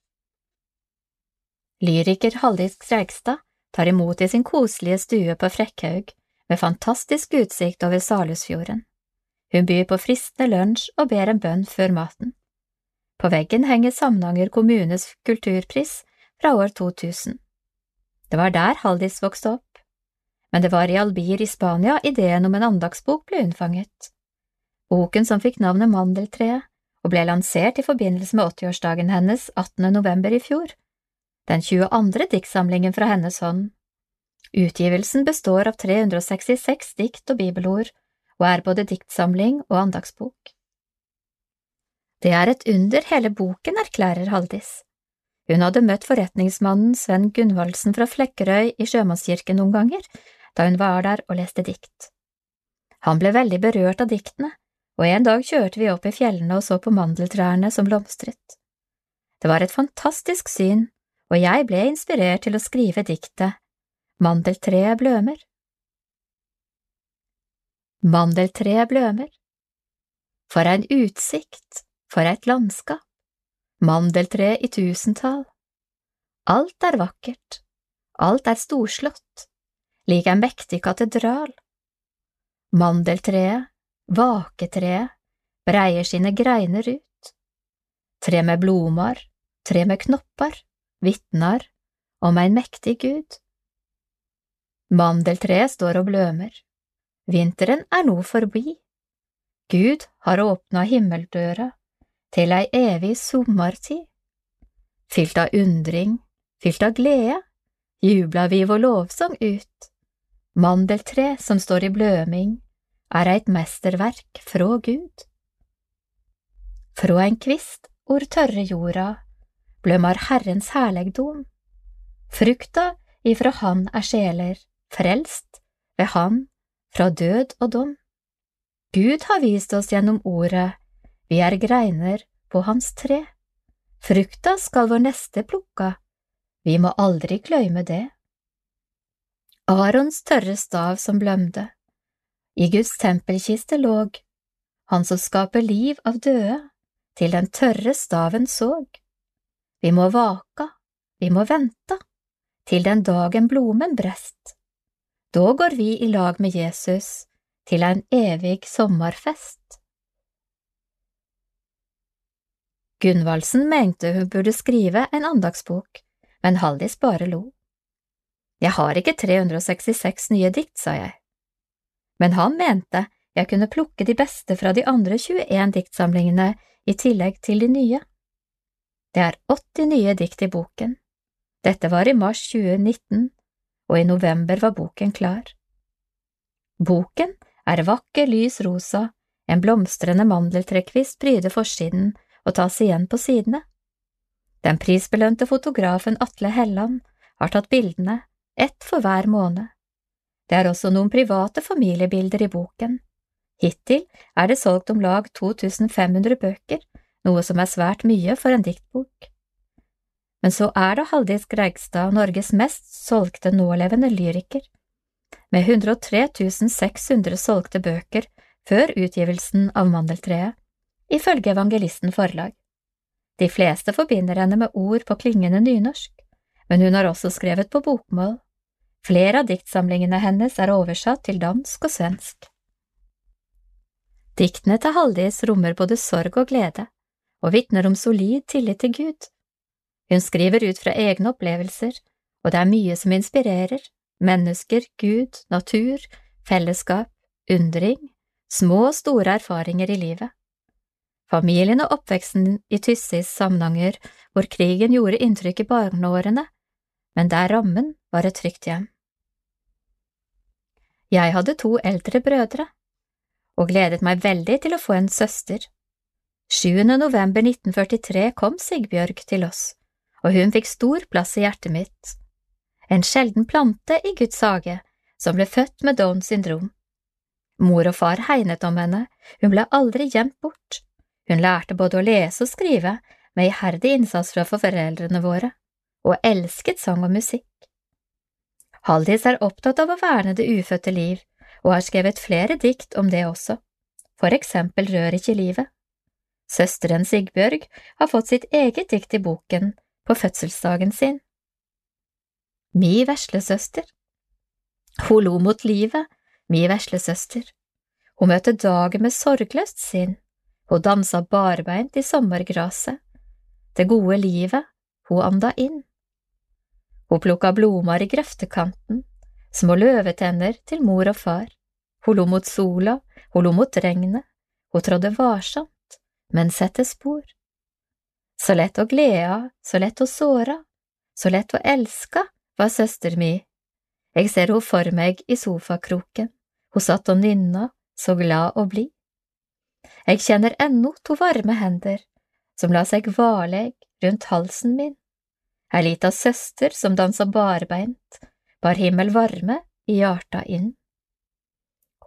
Speaker 7: Lyriker Haldis Streikstad tar imot i sin koselige stue på Frekkhaug med fantastisk utsikt over Salhusfjorden. Hun byr på fristende lunsj og ber en bønn før maten. På veggen henger Samnanger kommunes kulturpris fra år 2000. Det var der Haldis vokste opp, men det var i Albir i Spania ideen om en andagsbok ble unnfanget. Boken som fikk navnet Mandeltreet og ble lansert i forbindelse med 80-årsdagen hennes 18. november i fjor, den 22. diktsamlingen fra hennes hånd. Utgivelsen består av 366 dikt og bibelord og er både diktsamling og andagsbok. Det er et under hele boken, erklærer Haldis. Hun hadde møtt forretningsmannen Sven Gunvaldsen fra Flekkerøy i Sjømannskirken noen ganger da hun var der og leste dikt. Han ble veldig berørt av diktene, og en dag kjørte vi opp i fjellene og så på mandeltrærne som blomstret. Det var et fantastisk syn, og jeg ble inspirert til å skrive diktet Mandeltreet blømer. Mandeltreet blømer. For en utsikt, for et landskap, mandeltre i tusentall. Alt er vakkert, alt er storslått, lik en mektig katedral. Mandeltreet, vaketreet, breier sine greiner ut. Tre med blomar, tre med knoppar, vitnar om ein mektig gud. Mandeltreet står og blømer. Vinteren er nå forbi. Gud har åpna himmeldøra til ei evig sommertid. Fylt av undring, fylt av glede, jubla vi vår lovsang ut. Mandeltre som står i bløming, er eit mesterverk frå Gud. Frå ein kvist or tørre jorda, blømar Herrens herlegdom. Frukta ifra Han er sjeler, frelst ved Han fra død og dom. Gud har vist oss gjennom ordet, vi er greiner på hans tre. Frukta skal vår neste plukka, vi må aldri gløyme det. Arons tørre stav som blømde, i Guds tempelkiste låg, han som skaper liv av døde, til den tørre staven såg. Vi må vaka, vi må venta, til den dagen blomen brest. Da går vi i lag med Jesus til en evig sommerfest. Gunvaldsen mente hun burde skrive en andagsbok, men Haldis bare lo. Jeg har ikke 366 nye dikt, sa jeg. Men han mente jeg kunne plukke de beste fra de andre 21 diktsamlingene i tillegg til de nye. Det er 80 nye dikt i boken. Dette var i mars 2019, og i november var boken klar. Boken er vakker lys rosa, en blomstrende mandeltrekvist pryder forsiden og tas igjen på sidene. Den prisbelønte fotografen Atle Helland har tatt bildene, ett for hver måned. Det er også noen private familiebilder i boken. Hittil er det solgt om lag 2500 bøker, noe som er svært mye for en diktbok. Men så er da Haldis Greigstad Norges mest solgte nålevende lyriker, med 103 600 solgte bøker før utgivelsen av Mandeltreet, ifølge Evangelisten Forlag. De fleste forbinder henne med ord på klingende nynorsk, men hun har også skrevet på bokmål. Flere av diktsamlingene hennes er oversatt til dansk og svensk. Diktene til Haldis rommer både sorg og glede, og vitner om solid tillit til Gud. Hun skriver ut fra egne opplevelser, og det er mye som inspirerer, mennesker, Gud, natur, fellesskap, undring, små og store erfaringer i livet. Familien og oppveksten i Tyssis Samnanger, hvor krigen gjorde inntrykk i barneårene, men der rammen var et trygt hjem. Jeg hadde to eldre brødre, og gledet meg veldig til å få en søster. 7. november 1943 kom Sigbjørg til oss og hun fikk stor plass i hjertet mitt. en sjelden plante i Guds hage, som ble født med Downs syndrom. Mor og far hegnet om henne, hun ble aldri gjemt bort. Hun lærte både å lese og skrive, med iherdig innsats fra foreldrene våre, og elsket sang og musikk. Haldis er opptatt av å verne det ufødte liv, og har skrevet flere dikt om det også, for eksempel Rør ikke livet. Søsteren Sigbjørg har fått sitt eget dikt i boken på fødselsdagen sin. Mi veslesøster Hun lo mot livet, mi veslesøster. Hun møtte dagen med sorgløst sinn, hun dansa barbeint i sommergraset. Det gode livet, hun anda inn. Hun plukka blomar i grøftekanten, små løvetenner til mor og far. Hun lo mot sola, hun lo mot regnet, hun trådde varsomt men sette spor. Så lett å glede, så lett å såre, så lett å elske, var søster mi. Jeg ser hun for meg i sofakroken, hun satt og nynna, så glad og blid. Jeg kjenner ennå to varme hender som la seg varleg rundt halsen min. Ei lita søster som dansa barbeint, bar himmel varme i hjarta inn.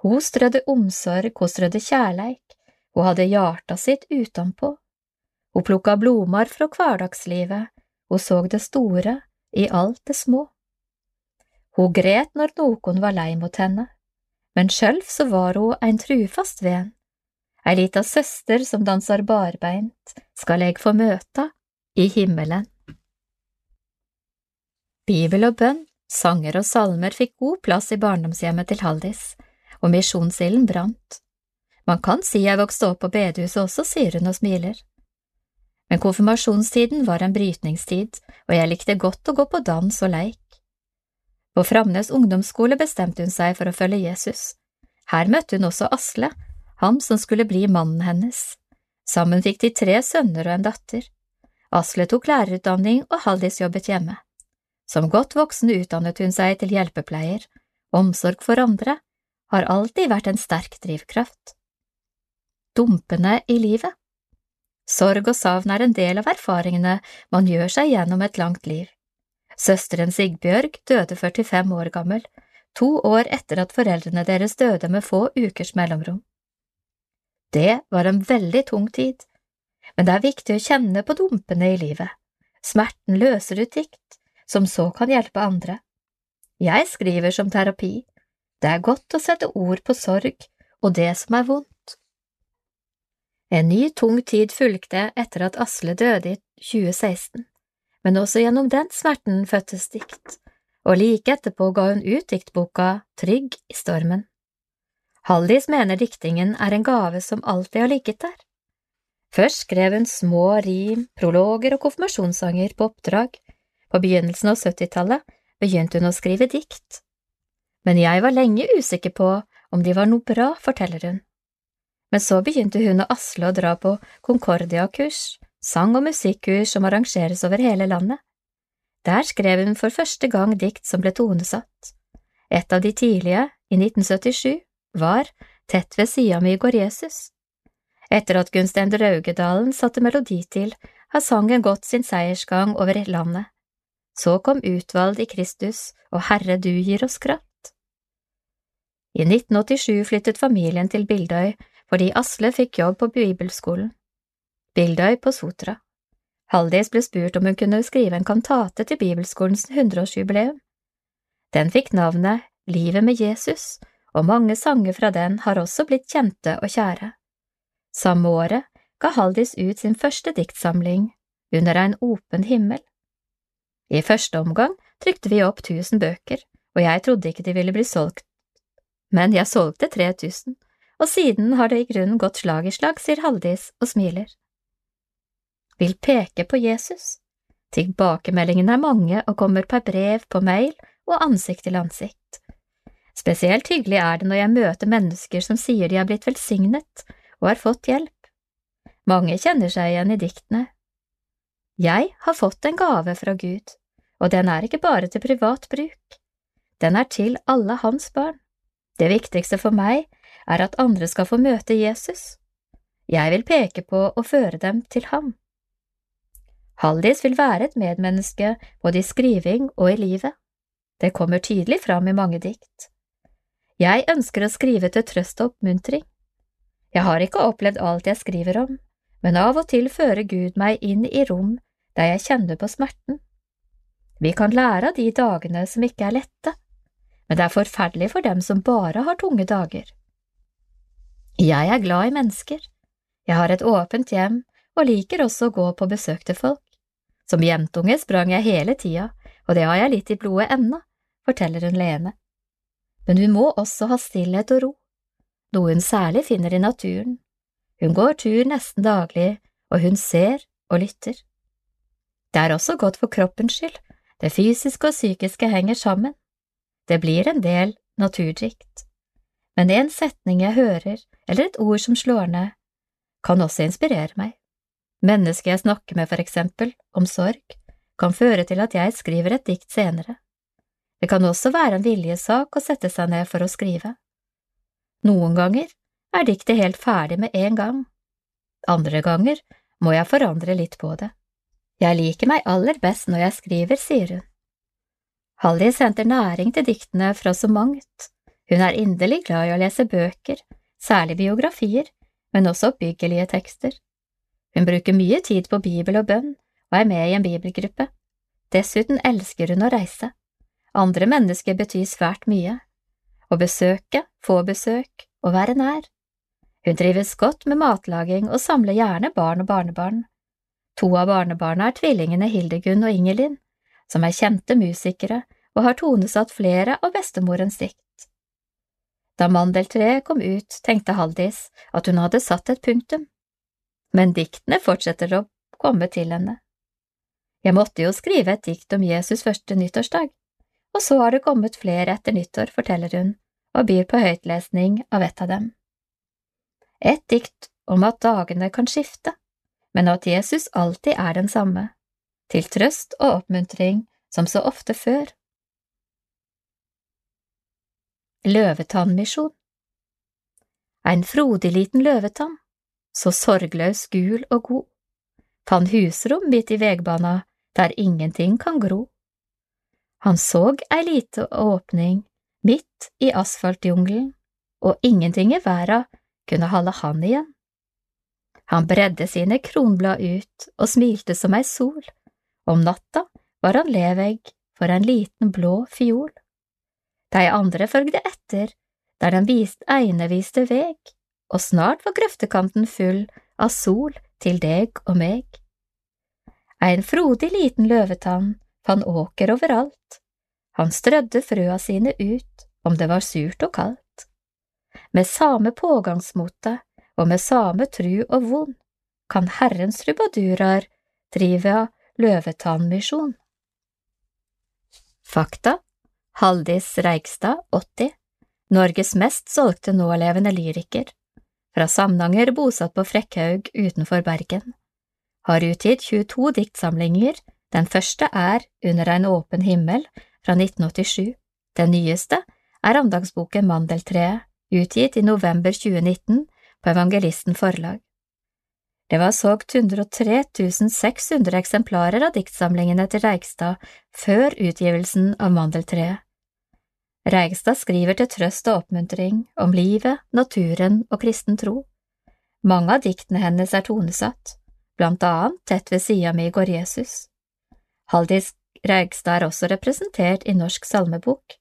Speaker 7: Ho strødde omsorg, ho strødde kjærleik, hun hadde hjarta sitt utanpå. Hun plukka blomar fra hverdagslivet, hun såg det store i alt det små. Hun gret når noen var lei mot henne, men sjølv så var hun ein trufast ven. Ei lita søster som dansar barbeint, skal eg få møta i himmelen. Bibel og bønn, sanger og salmer fikk god plass i barndomshjemmet til Haldis, og misjonsilden brant. Man kan si jeg vokste opp på bedehuset også, sier hun og smiler. Men konfirmasjonstiden var en brytningstid, og jeg likte godt å gå på dans og leik. På Framnes ungdomsskole bestemte hun seg for å følge Jesus. Her møtte hun også Asle, han som skulle bli mannen hennes. Sammen fikk de tre sønner og en datter. Asle tok lærerutdanning og Haldis jobbet hjemme. Som godt voksen utdannet hun seg til hjelpepleier. Omsorg for andre har alltid vært en sterk drivkraft dumpene i livet. Sorg og savn er en del av erfaringene man gjør seg gjennom et langt liv. Søsteren Sigbjørg døde 45 år gammel, to år etter at foreldrene deres døde med få ukers mellomrom. Det var en veldig tung tid, men det er viktig å kjenne på dumpene i livet. Smerten løser ut dikt, som så kan hjelpe andre. Jeg skriver som terapi. Det er godt å sette ord på sorg og det som er vondt. En ny, tung tid fulgte etter at Asle døde i 2016, men også gjennom den smerten fødtes dikt, og like etterpå ga hun ut diktboka Trygg i stormen. Haldis mener diktingen er en gave som alltid har ligget der. Først skrev hun små rim, prologer og konfirmasjonssanger på oppdrag. På begynnelsen av 70-tallet begynte hun å skrive dikt. Men jeg var lenge usikker på om de var noe bra, forteller hun. Men så begynte hun og Asle å dra på Concordia-kurs, sang- og musikkurs som arrangeres over hele landet. Der skrev hun for første gang dikt som ble tonesatt. Et av de tidlige, i 1977, var Tett ved sida mi går Jesus. Etter at Gunstein Draugedalen satte melodi til, har sangen gått sin seiersgang over landet. Så kom Utvalgt i Kristus og Herre du gir oss kraft. I 1987 flyttet familien til Bildøy fordi Asle fikk jobb på bibelskolen. Bildøy på Sotra. Haldis ble spurt om hun kunne skrive en kantate til bibelskolens hundreårsjubileum. Den fikk navnet Livet med Jesus, og mange sanger fra den har også blitt kjente og kjære. Samme året ga Haldis ut sin første diktsamling, Under en åpen himmel. I første omgang trykte vi opp tusen bøker, og jeg trodde ikke de ville bli solgt, men jeg solgte 3000, og siden har det i grunnen gått slag i slag, sier Haldis og smiler. Vil peke på Jesus. Tilbakemeldingene er mange og kommer per brev, på mail og ansikt til ansikt. Spesielt hyggelig er det når jeg møter mennesker som sier de har blitt velsignet og har fått hjelp. Mange kjenner seg igjen i diktene. Jeg har fått en gave fra Gud, og den er ikke bare til privat bruk. Den er til alle hans barn. Det viktigste for meg er at andre skal få møte Jesus. Jeg vil peke på og føre dem til ham. Haldis vil være et medmenneske både i skriving og i livet. Det kommer tydelig fram i mange dikt. Jeg ønsker å skrive til trøst og oppmuntring. Jeg har ikke opplevd alt jeg skriver om, men av og til fører Gud meg inn i rom der jeg kjenner på smerten. Vi kan lære av de dagene som ikke er lette, men det er forferdelig for dem som bare har tunge dager. Jeg er glad i mennesker. Jeg har et åpent hjem og liker også å gå på besøk til folk. Som jentunge sprang jeg hele tida, og det har jeg litt i blodet ennå, forteller hun leende. Men hun må også ha stillhet og ro, noe hun særlig finner i naturen. Hun går tur nesten daglig, og hun ser og lytter. Det er også godt for kroppens skyld, det fysiske og psykiske henger sammen. Det blir en del naturdrikt. Men en setning jeg hører, eller et ord som slår ned, kan også inspirere meg. Mennesket jeg snakker med, for eksempel, om sorg, kan føre til at jeg skriver et dikt senere. Det kan også være en viljesak å sette seg ned for å skrive. Noen ganger er diktet helt ferdig med en gang, andre ganger må jeg forandre litt på det. Jeg liker meg aller best når jeg skriver, sier hun. Hallis henter næring til diktene fra så mangt. Hun er inderlig glad i å lese bøker, særlig biografier, men også oppbyggelige tekster. Hun bruker mye tid på bibel og bønn, og er med i en bibelgruppe. Dessuten elsker hun å reise. Andre mennesker betyr svært mye. Å besøke, få besøk, og være nær. Hun trives godt med matlaging og samler gjerne barn og barnebarn. To av barnebarna er tvillingene Hildegunn og Ingelin, som er kjente musikere og har tonesatt flere av bestemorens dikt. Da mandeltreet kom ut, tenkte Haldis at hun hadde satt et punktum men diktene fortsetter å komme til henne. Jeg måtte jo skrive et dikt om Jesus første nyttårsdag, og så har det kommet flere etter nyttår, forteller hun, og byr på høytlesning av et av dem. Et dikt om at dagene kan skifte, men at Jesus alltid er den samme, til trøst og oppmuntring som så ofte før. Løvetannmisjon En frodig liten løvetann så sorgløs, gul og god, fant husrom midt i vegbana der ingenting kan gro. Han såg ei lite åpning midt i asfaltjungelen, og ingenting i verda kunne holde han igjen. Han bredde sine kronblad ut og smilte som ei sol, om natta var han levegg for en liten blå fiol. De andre følgde etter, der den vist ene viste veg, og snart var grøftekanten full av sol til deg og meg. En frodig liten løvetann fann åker overalt, han strødde frøa sine ut om det var surt og kaldt. Med same pågangsmote og med same tru og vond kan Herrens trubadurer drive løvetannmisjon. Fakta Haldis Reigstad, 80, Norges mest solgte nålevende lyriker fra Samnanger bosatt på Frekkhaug utenfor Bergen. Har utgitt 22 diktsamlinger, den første er Under en åpen himmel fra 1987. Den nyeste er andagsboken Mandeltreet, utgitt i november 2019 på Evangelisten forlag. Det var solgt 103 600 eksemplarer av diktsamlingene til Reigstad før utgivelsen av Mandeltreet. Reigstad skriver til trøst og oppmuntring om livet, naturen og kristen tro. Mange av diktene hennes er tonesatt, blant annet Tett ved sida mi går Jesus. Haldis Reigstad er også representert i Norsk salmebok.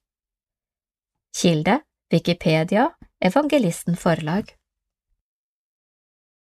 Speaker 7: Kilde Wikipedia Evangelisten forlag